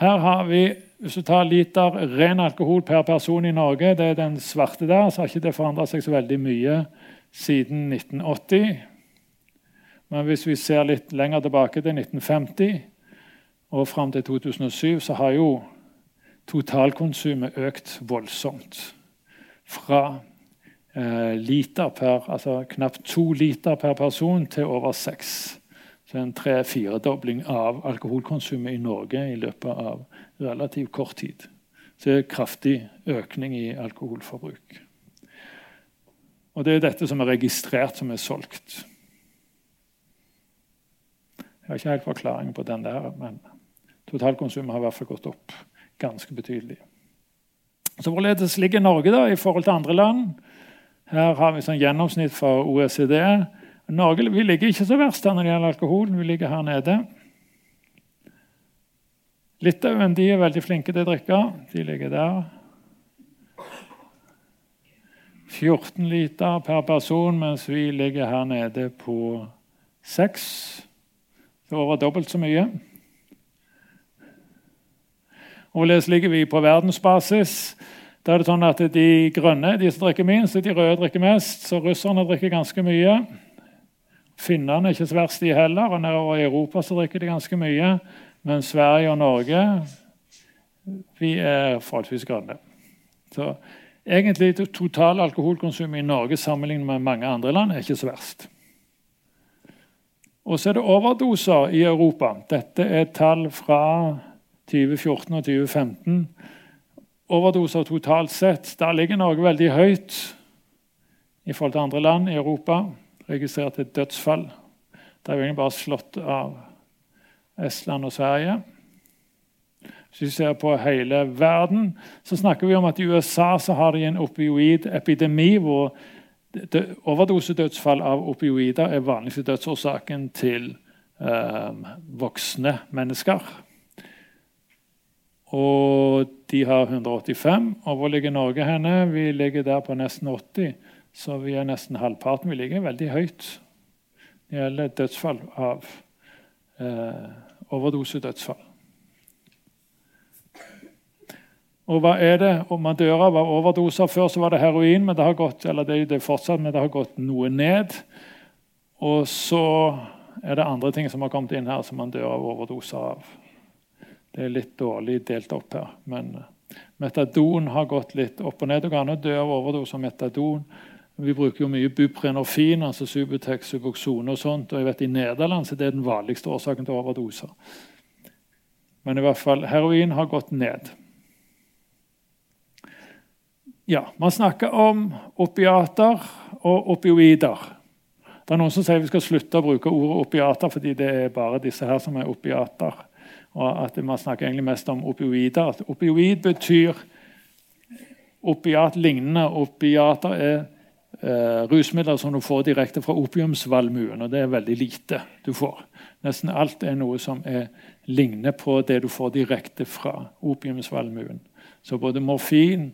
Her har vi hvis du tar liter ren alkohol per person i Norge, det er den svarte der, så har ikke det forandra seg så veldig mye siden 1980. Men hvis vi ser litt lenger tilbake til 1950 og fram til 2007, så har jo totalkonsumet økt voldsomt. Fra eh, liter per, altså knapt to liter per person til over seks. Så en tre-firedobling av alkoholkonsumet i Norge i løpet av relativt kort tid. Så det er kraftig økning i alkoholforbruk. Og det er dette som er registrert som er solgt. Jeg har ikke helt forklaring på den der, men totalkonsumet har i hvert fall gått opp ganske betydelig. Så Hvorledes ligger Norge da i forhold til andre land? Her har vi sånn gjennomsnitt for OECD. Norge vi ligger ikke så verst når det gjelder alkohol. Vi ligger her nede. Litauen de er veldig flinke til å drikke. De ligger der. 14 liter per person, mens vi ligger her nede på 6. Det er over dobbelt så mye. Hvorledes ligger vi på verdensbasis? Da er det sånn at De grønne de som drikker minst, de røde drikker mest. Så russerne drikker ganske mye. Finnene er ikke så verst, de heller. Og nedover i Europa så drikker de ganske mye. Men Sverige og Norge vi er forholdsvis grønne. Så egentlig total alkoholkonsum i Norge sammenlignet med mange andre land er ikke så verst. Og så er det overdoser i Europa. Dette er tall fra 2014 og 2015. Overdoser totalt sett. Der ligger Norge veldig høyt i forhold til andre land i Europa. Registrert et dødsfall. Det er egentlig bare slått av Estland og Sverige. Hvis vi ser på hele verden, så snakker vi om at i USA så har de en opioidepidemi hvor Overdosedødsfall av opioider er vanligste dødsårsaken til eh, voksne mennesker. Og de har 185. Og hvor ligger Norge henne? Vi ligger der på nesten 80. Så vi er nesten halvparten. Vi ligger veldig høyt når det gjelder dødsfall av eh, overdosedødsfall. Og hva er det om man dør av overdoser? Før så var det heroin, men det har gått eller det, det fortsatt, men det har gått noe ned. Og så er det andre ting som har kommet inn her som man dør av overdoser av. Det er litt dårlig delt opp her. Men eh, metadon har gått litt opp og ned. Det går an å dø av overdose av metadon. Vi bruker jo mye buprenorfin, altså Subutex, Suboxone og sånt. Og jeg vet I Nederland så det er den vanligste årsaken til overdoser. Men i hvert fall, heroin har gått ned. Ja, Man snakker om opiater og opioider. Det er Noen som sier vi skal slutte å bruke ordet opiater fordi det er bare disse her som er opiater. Og at Man snakker egentlig mest om opioider. At opioid betyr opiat-lignende. Opiater er eh, rusmidler som du får direkte fra opiumsvalmuen. Og det er veldig lite du får. Nesten alt er noe som er ligner på det du får direkte fra opiumsvalmuen. Så både morfin,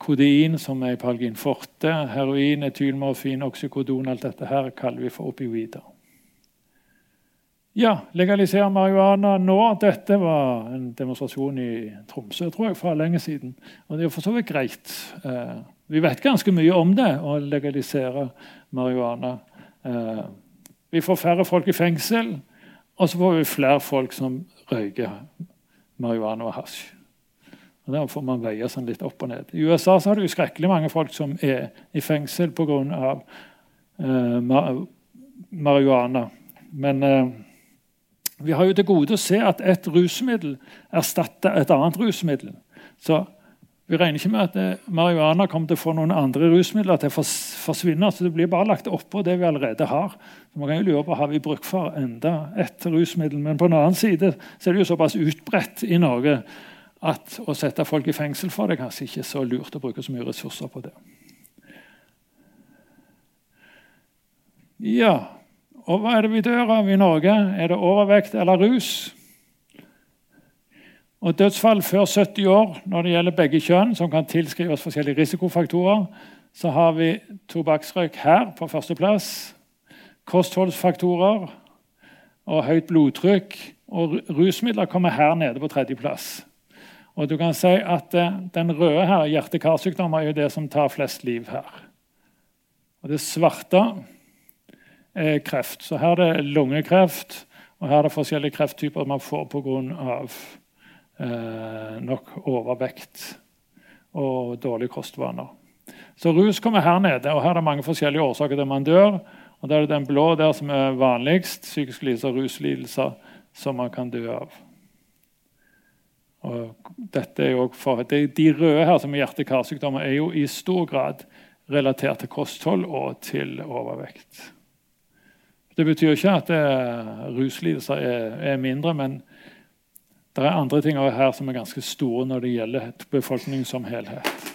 kodein, som er Palgin forte, heroin, etylmorfin, oksykodon Alt dette her kaller vi for opioider. Ja, legalisere marihuana nå. Dette var en demonstrasjon i Tromsø tror jeg, for lenge siden. Og det er for så vidt greit. Eh, vi vet ganske mye om det, å legalisere marihuana. Eh, vi får færre folk i fengsel, og så får vi flere folk som røyker marihuana og hasj. Og Der får man veie sånn litt opp og ned. I USA så har du skrekkelig mange folk som er i fengsel pga. Eh, marihuana. Men eh, vi har jo til gode å se at et rusmiddel erstatter et annet rusmiddel. Så vi regner ikke med at eh, marihuana kommer til å få noen andre rusmidler til å forsvinne. så Det blir bare lagt oppå det vi allerede har. Så man kan jo lure på Har vi bruk for enda et rusmiddel? Men på den annen side så er det jo såpass utbredt i Norge at å sette folk i fengsel for det er kanskje ikke så lurt å bruke så mye ressurser på det. Ja, og hva er det vi dør av i Norge? Er det overvekt eller rus? Og Dødsfall før 70 år når det gjelder begge kjønn, som kan tilskrives forskjellige risikofaktorer, så har vi tobakksrøyk her på førsteplass. Kostholdsfaktorer og høyt blodtrykk. Og rusmidler kommer her nede på tredjeplass. Og du kan si at eh, Den røde her, hjerte-karsykdom er jo det som tar flest liv her. Og Det svarte er kreft. Så her er det lungekreft, og her er det forskjellige krefttyper man får pga eh, nok overvekt og dårlige kostvaner. Så rus kommer her nede, og her er det mange forskjellige årsaker til man dør. og Da er det den blå der som er vanligst, psykiske lidelser og ruslidelser, som man kan dø av. Og dette er jo for, de, de røde her som er hjerte-karsykdommer, er jo i stor grad relatert til kosthold og til overvekt. Det betyr ikke at ruslidelser er, er mindre, men det er andre ting her som er ganske store når det gjelder befolkningen som helhet.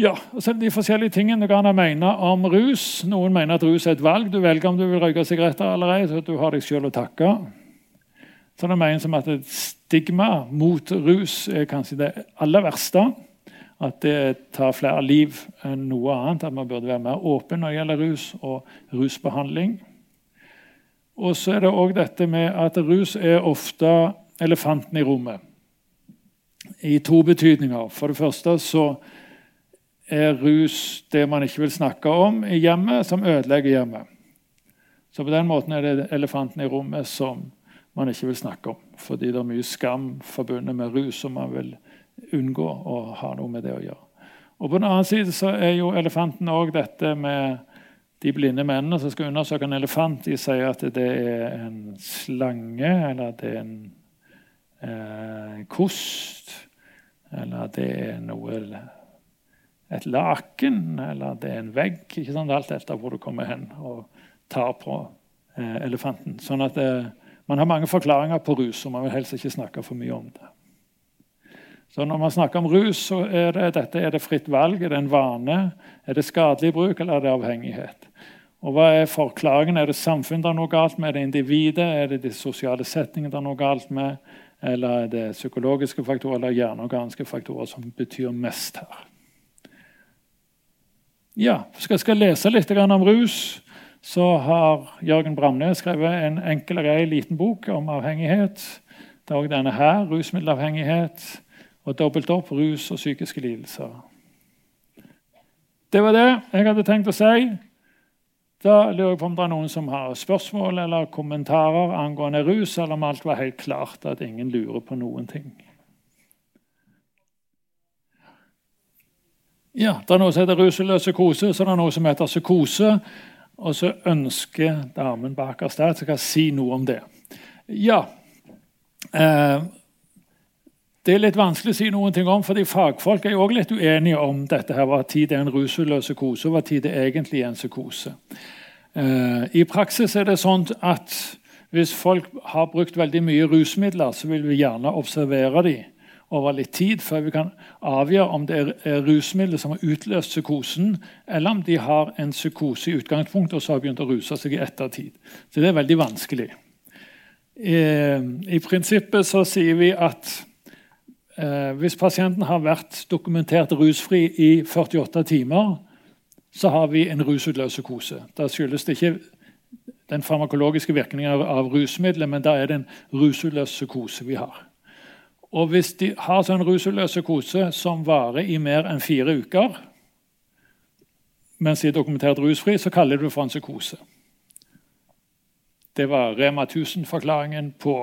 Ja, og så det De forskjellige tingene du kan mene om rus. Noen mener at rus er et valg. Du velger om du vil røyke sigaretter eller ei. Du har deg selv å takke. Så det mener som at et stigma mot rus er kanskje det aller verste. At det tar flere liv enn noe annet. At man burde være mer åpen når det gjelder rus og rusbehandling. Og så er det òg dette med at rus er ofte elefanten i rommet. I to betydninger. For det første så er rus det man ikke vil snakke om i hjemmet, som ødelegger hjemmet. Så på den måten er det elefanten i rommet som man ikke vil snakke om. Fordi det er mye skam forbundet med rus som man vil unngå å ha noe med det å gjøre. Og På den annen side så er jo elefanten òg dette med de blinde mennene som skal undersøke en elefant, de sier at det er en slange, eller det er en eh, kost, eller det er noe et laken, eller det er en vegg. ikke sant? Alt etter hvor du kommer hen og tar på eh, elefanten. Sånn at eh, Man har mange forklaringer på rus, og man vil helst ikke snakke for mye om det. Så Når man snakker om rus, så er det, dette, er det fritt valg? Er det en vane? Er det skadelig bruk, eller er det avhengighet? Og Hva er forklaringen? Er det samfunnet det er noe galt med? Er det individet? Er det de sosiale setningene det er noe galt med? Eller er det psykologiske faktorer eller hjerneorganske faktorer som betyr mest her? Ja, jeg skal lese litt om rus, så har Jørgen Bramnes skrevet en enkel og grei liten bok om avhengighet. Det er også denne her, rusmiddelavhengighet, og dobbelt opp rus og psykiske lidelser. Det var det jeg hadde tenkt å si. Da lurer jeg på om det er noen som har spørsmål eller kommentarer angående rus, eller om alt var helt klart, at ingen lurer på noen ting. Ja, Det er noe som heter ruseløs psykose, så det er noe som heter psykose. Og så ønsker damen bakerst der at jeg skal si noe om det. Ja, eh, Det er litt vanskelig å si ting om, fordi fagfolk er jo også litt uenige om dette her, hva tid er en ruseløs psykose, og hva tid det egentlig er en psykose. Eh, I praksis er det sånn at hvis folk har brukt veldig mye rusmidler, så vil vi gjerne observere dem over litt tid før vi kan avgjøre om det er rusmidler som har utløst psykosen, eller om de har en psykose i utgangspunktet og så har begynt å ruse seg i ettertid. Så det er veldig vanskelig. Eh, I prinsippet så sier vi at eh, hvis pasienten har vært dokumentert rusfri i 48 timer, så har vi en rusutløst psykose. Da skyldes det ikke den farmakologiske virkningen av rusmidler, men da er det en rusutløst psykose vi har. Og Hvis de har sånn rusutløs psykose som varer i mer enn fire uker, mens de er dokumentert rusfri, så kaller de det for en psykose. Det var Rema 1000-forklaringen på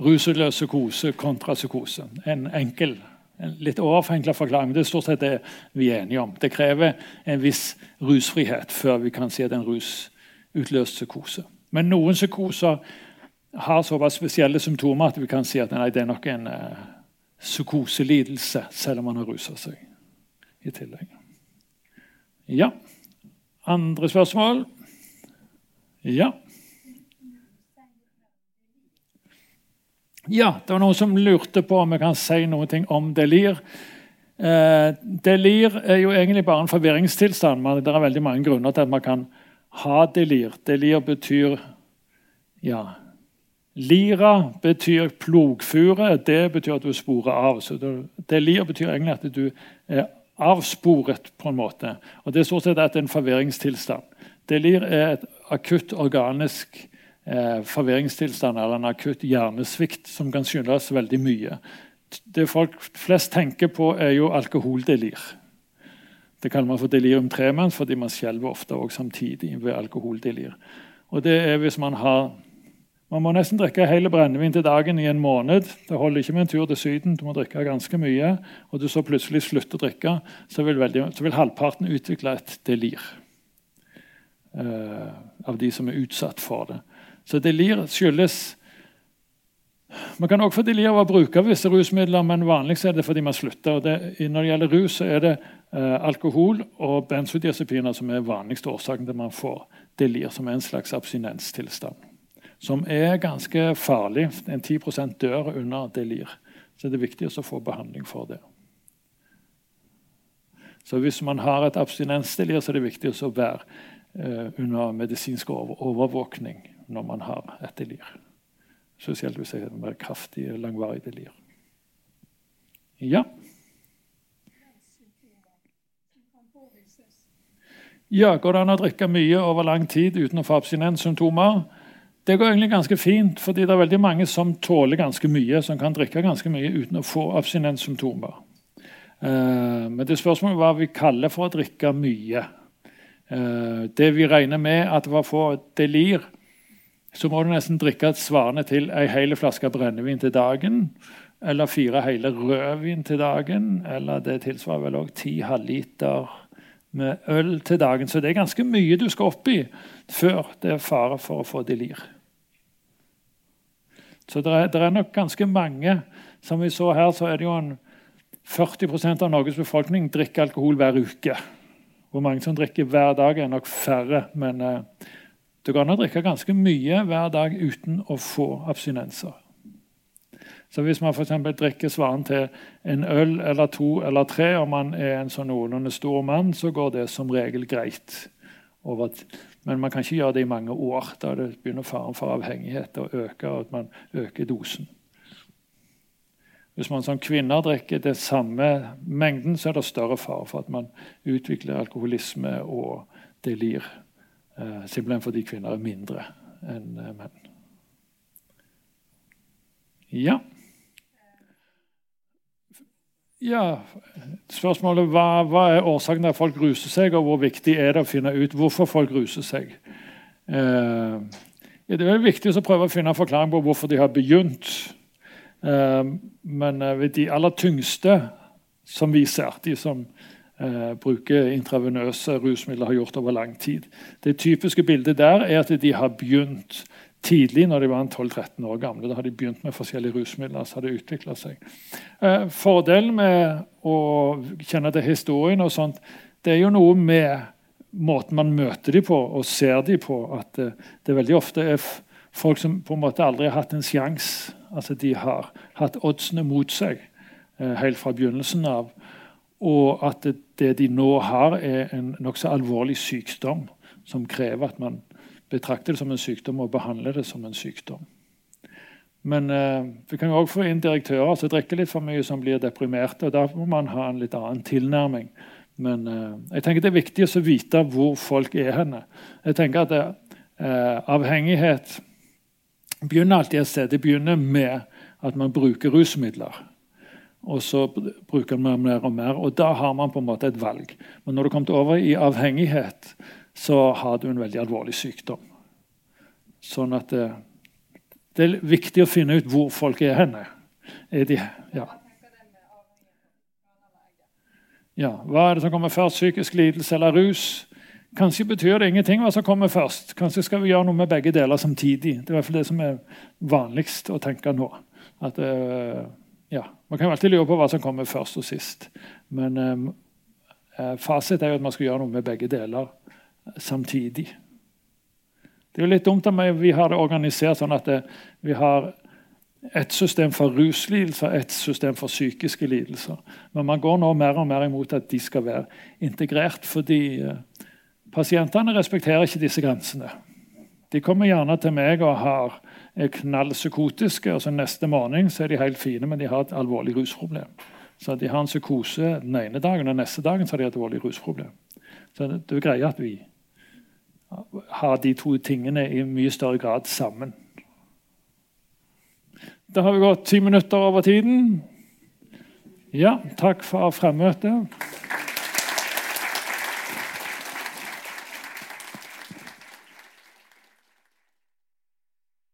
rusutløs psykose kontra psykose. En enkel, en litt overforenkla forklaring. men Det er stort sett det vi er enige om. Det krever en viss rusfrihet før vi kan si at en rusutløst psykose. Men noen psykoser har såpass spesielle symptomer at vi kan si at nei, det er nok en uh, psykoselidelse, selv om man har rusa seg i tillegg. Ja. Andre spørsmål? Ja. Ja, det var noen som lurte på om jeg kan si noe om delir. Eh, delir er jo egentlig bare en forvirringstilstand. Men det er veldig mange grunner til at man kan ha delir. Delir betyr ja, Lira betyr plogfure. Det betyr at du sporer av. Så delir betyr egentlig at du er avsporet på en måte. Og Det er stort sett en forvirringstilstand. Delir er et akutt organisk eh, forvirringstilstand eller en akutt hjernesvikt som kan skyldes veldig mye. Det folk flest tenker på, er jo alkoholdelir. Det kaller man for delirium tremens fordi man skjelver ofte og samtidig ved alkoholdelir. Og det er hvis man har man må nesten drikke hele brennevin til dagen i en måned. Det holder ikke med en tur til Syden. Du må drikke ganske mye. Og du så plutselig slutter å drikke, så vil, veldig, så vil halvparten utvikle et delir. Uh, av de som er utsatt for det. Så delir skyldes Man kan også få delir av å bruke visse rusmidler, men vanligst er det fordi man slutter. Det, når det gjelder rus, så er det uh, alkohol og benzodiazepiner som er vanligste årsaken til man får delir, som er en slags abstinenstilstand. Som er ganske farlig. En 10% dør under delir. Så det er viktig å få behandling for det. Så hvis man har et abstinensdelir, så er det viktig å være eh, under medisinsk overvåkning når man har et delir. Spesielt hvis det er mer kraftig, langvarig delir. Ja. Ja, Går det an å drikke mye over lang tid uten å få abstinenssymptomer? Det går egentlig ganske fint, fordi det er veldig mange som tåler ganske mye, som kan drikke ganske mye uten å få abstinenssymptomer. Uh, men det spørsmålet hva vi kaller for å drikke mye. Uh, det vi regner med at var for delir, så må du nesten drikke svarende til ei hel flaske brennevin til dagen. Eller fire hele rødvin til dagen. Eller det tilsvarer vel òg ti halvliter med øl til dagen. Så det er ganske mye du skal opp i før det er fare for å få delir. Så det er, det er nok ganske mange. Som vi så her, så er det jo en 40% av Norges befolkning drikker alkohol hver uke. Hvor mange som drikker hver dag, er nok færre. men... Eh, det går an å drikke ganske mye hver dag uten å få abstinenser. Så Hvis man f.eks. drikker svaren til en øl eller to eller tre, og man er en sånn noenlunde stor mann, så går det som regel greit. Men man kan ikke gjøre det i mange år. Da det begynner faren for avhengighet å øke, og at man øker dosen. Hvis man som kvinner drikker den samme mengden, så er det større fare for at man utvikler alkoholisme og delir. Eh, simpelthen fordi kvinner er mindre enn eh, menn. Ja. Ja, Spørsmålet hva, hva er årsaken til at folk ruser seg, og hvor viktig er det å finne ut hvorfor folk ruser seg? Eh, det er viktig å prøve å finne en forklaring på hvorfor de har begynt. Eh, men ved de aller tyngste som vi ser, de som eh, bruker intravenøse rusmidler, har gjort over lang tid. Det typiske bildet der er at de har begynt tidlig, når de var 12-13 år gamle. Da hadde de begynt med forskjellige rusmidler. så hadde det seg. Eh, fordelen med å kjenne til historien og sånt, det er jo noe med måten man møter dem på og ser dem på. At eh, det veldig ofte er folk som på en måte aldri har hatt en sjanse. Altså, de har hatt oddsene mot seg eh, helt fra begynnelsen av. Og at det de nå har, er en nokså alvorlig sykdom som krever at man betrakter det som en sykdom og behandle det som en sykdom. Men eh, vi kan òg få inn direktører som drikker litt for mye, som blir deprimerte. og Da må man ha en litt annen tilnærming. Men eh, jeg tenker det er viktig å vite hvor folk er henne. Jeg tenker at eh, Avhengighet begynner alltid et sted. Det begynner med at man bruker rusmidler. Og så bruker man mer og mer, og da har man på en måte et valg. Men når du kommer over i avhengighet, så har du en veldig alvorlig sykdom. Sånn at det, det er viktig å finne ut hvor folk er henne. Er de, ja. ja. Hva er det som kommer først? Psykisk lidelse eller rus? Kanskje betyr det ingenting hva som kommer først. Kanskje skal vi gjøre noe med begge deler samtidig. Det er i hvert fall det som er vanligst å tenke nå. At, uh, ja, Man kan alltid lure på hva som kommer først og sist. Men um, fasit er jo at man skal gjøre noe med begge deler samtidig. Det er jo litt dumt at vi har det organisert sånn at det, vi har et system for ruslidelser et system for psykiske lidelser. Men man går nå mer og mer imot at de skal være integrert, fordi Pasientene respekterer ikke disse grensene. De kommer gjerne til meg og har, er knallpsykotiske, og så neste morgen så er de helt fine, men de har et alvorlig rusproblem. Så De har en psykose den ene dagen, og neste dagen så har de et alvorlig rusproblem. Så det, det er greia at vi har de to tingene i mye større grad sammen. Da har vi gått ti minutter over tiden. Ja, takk for fremmøtet.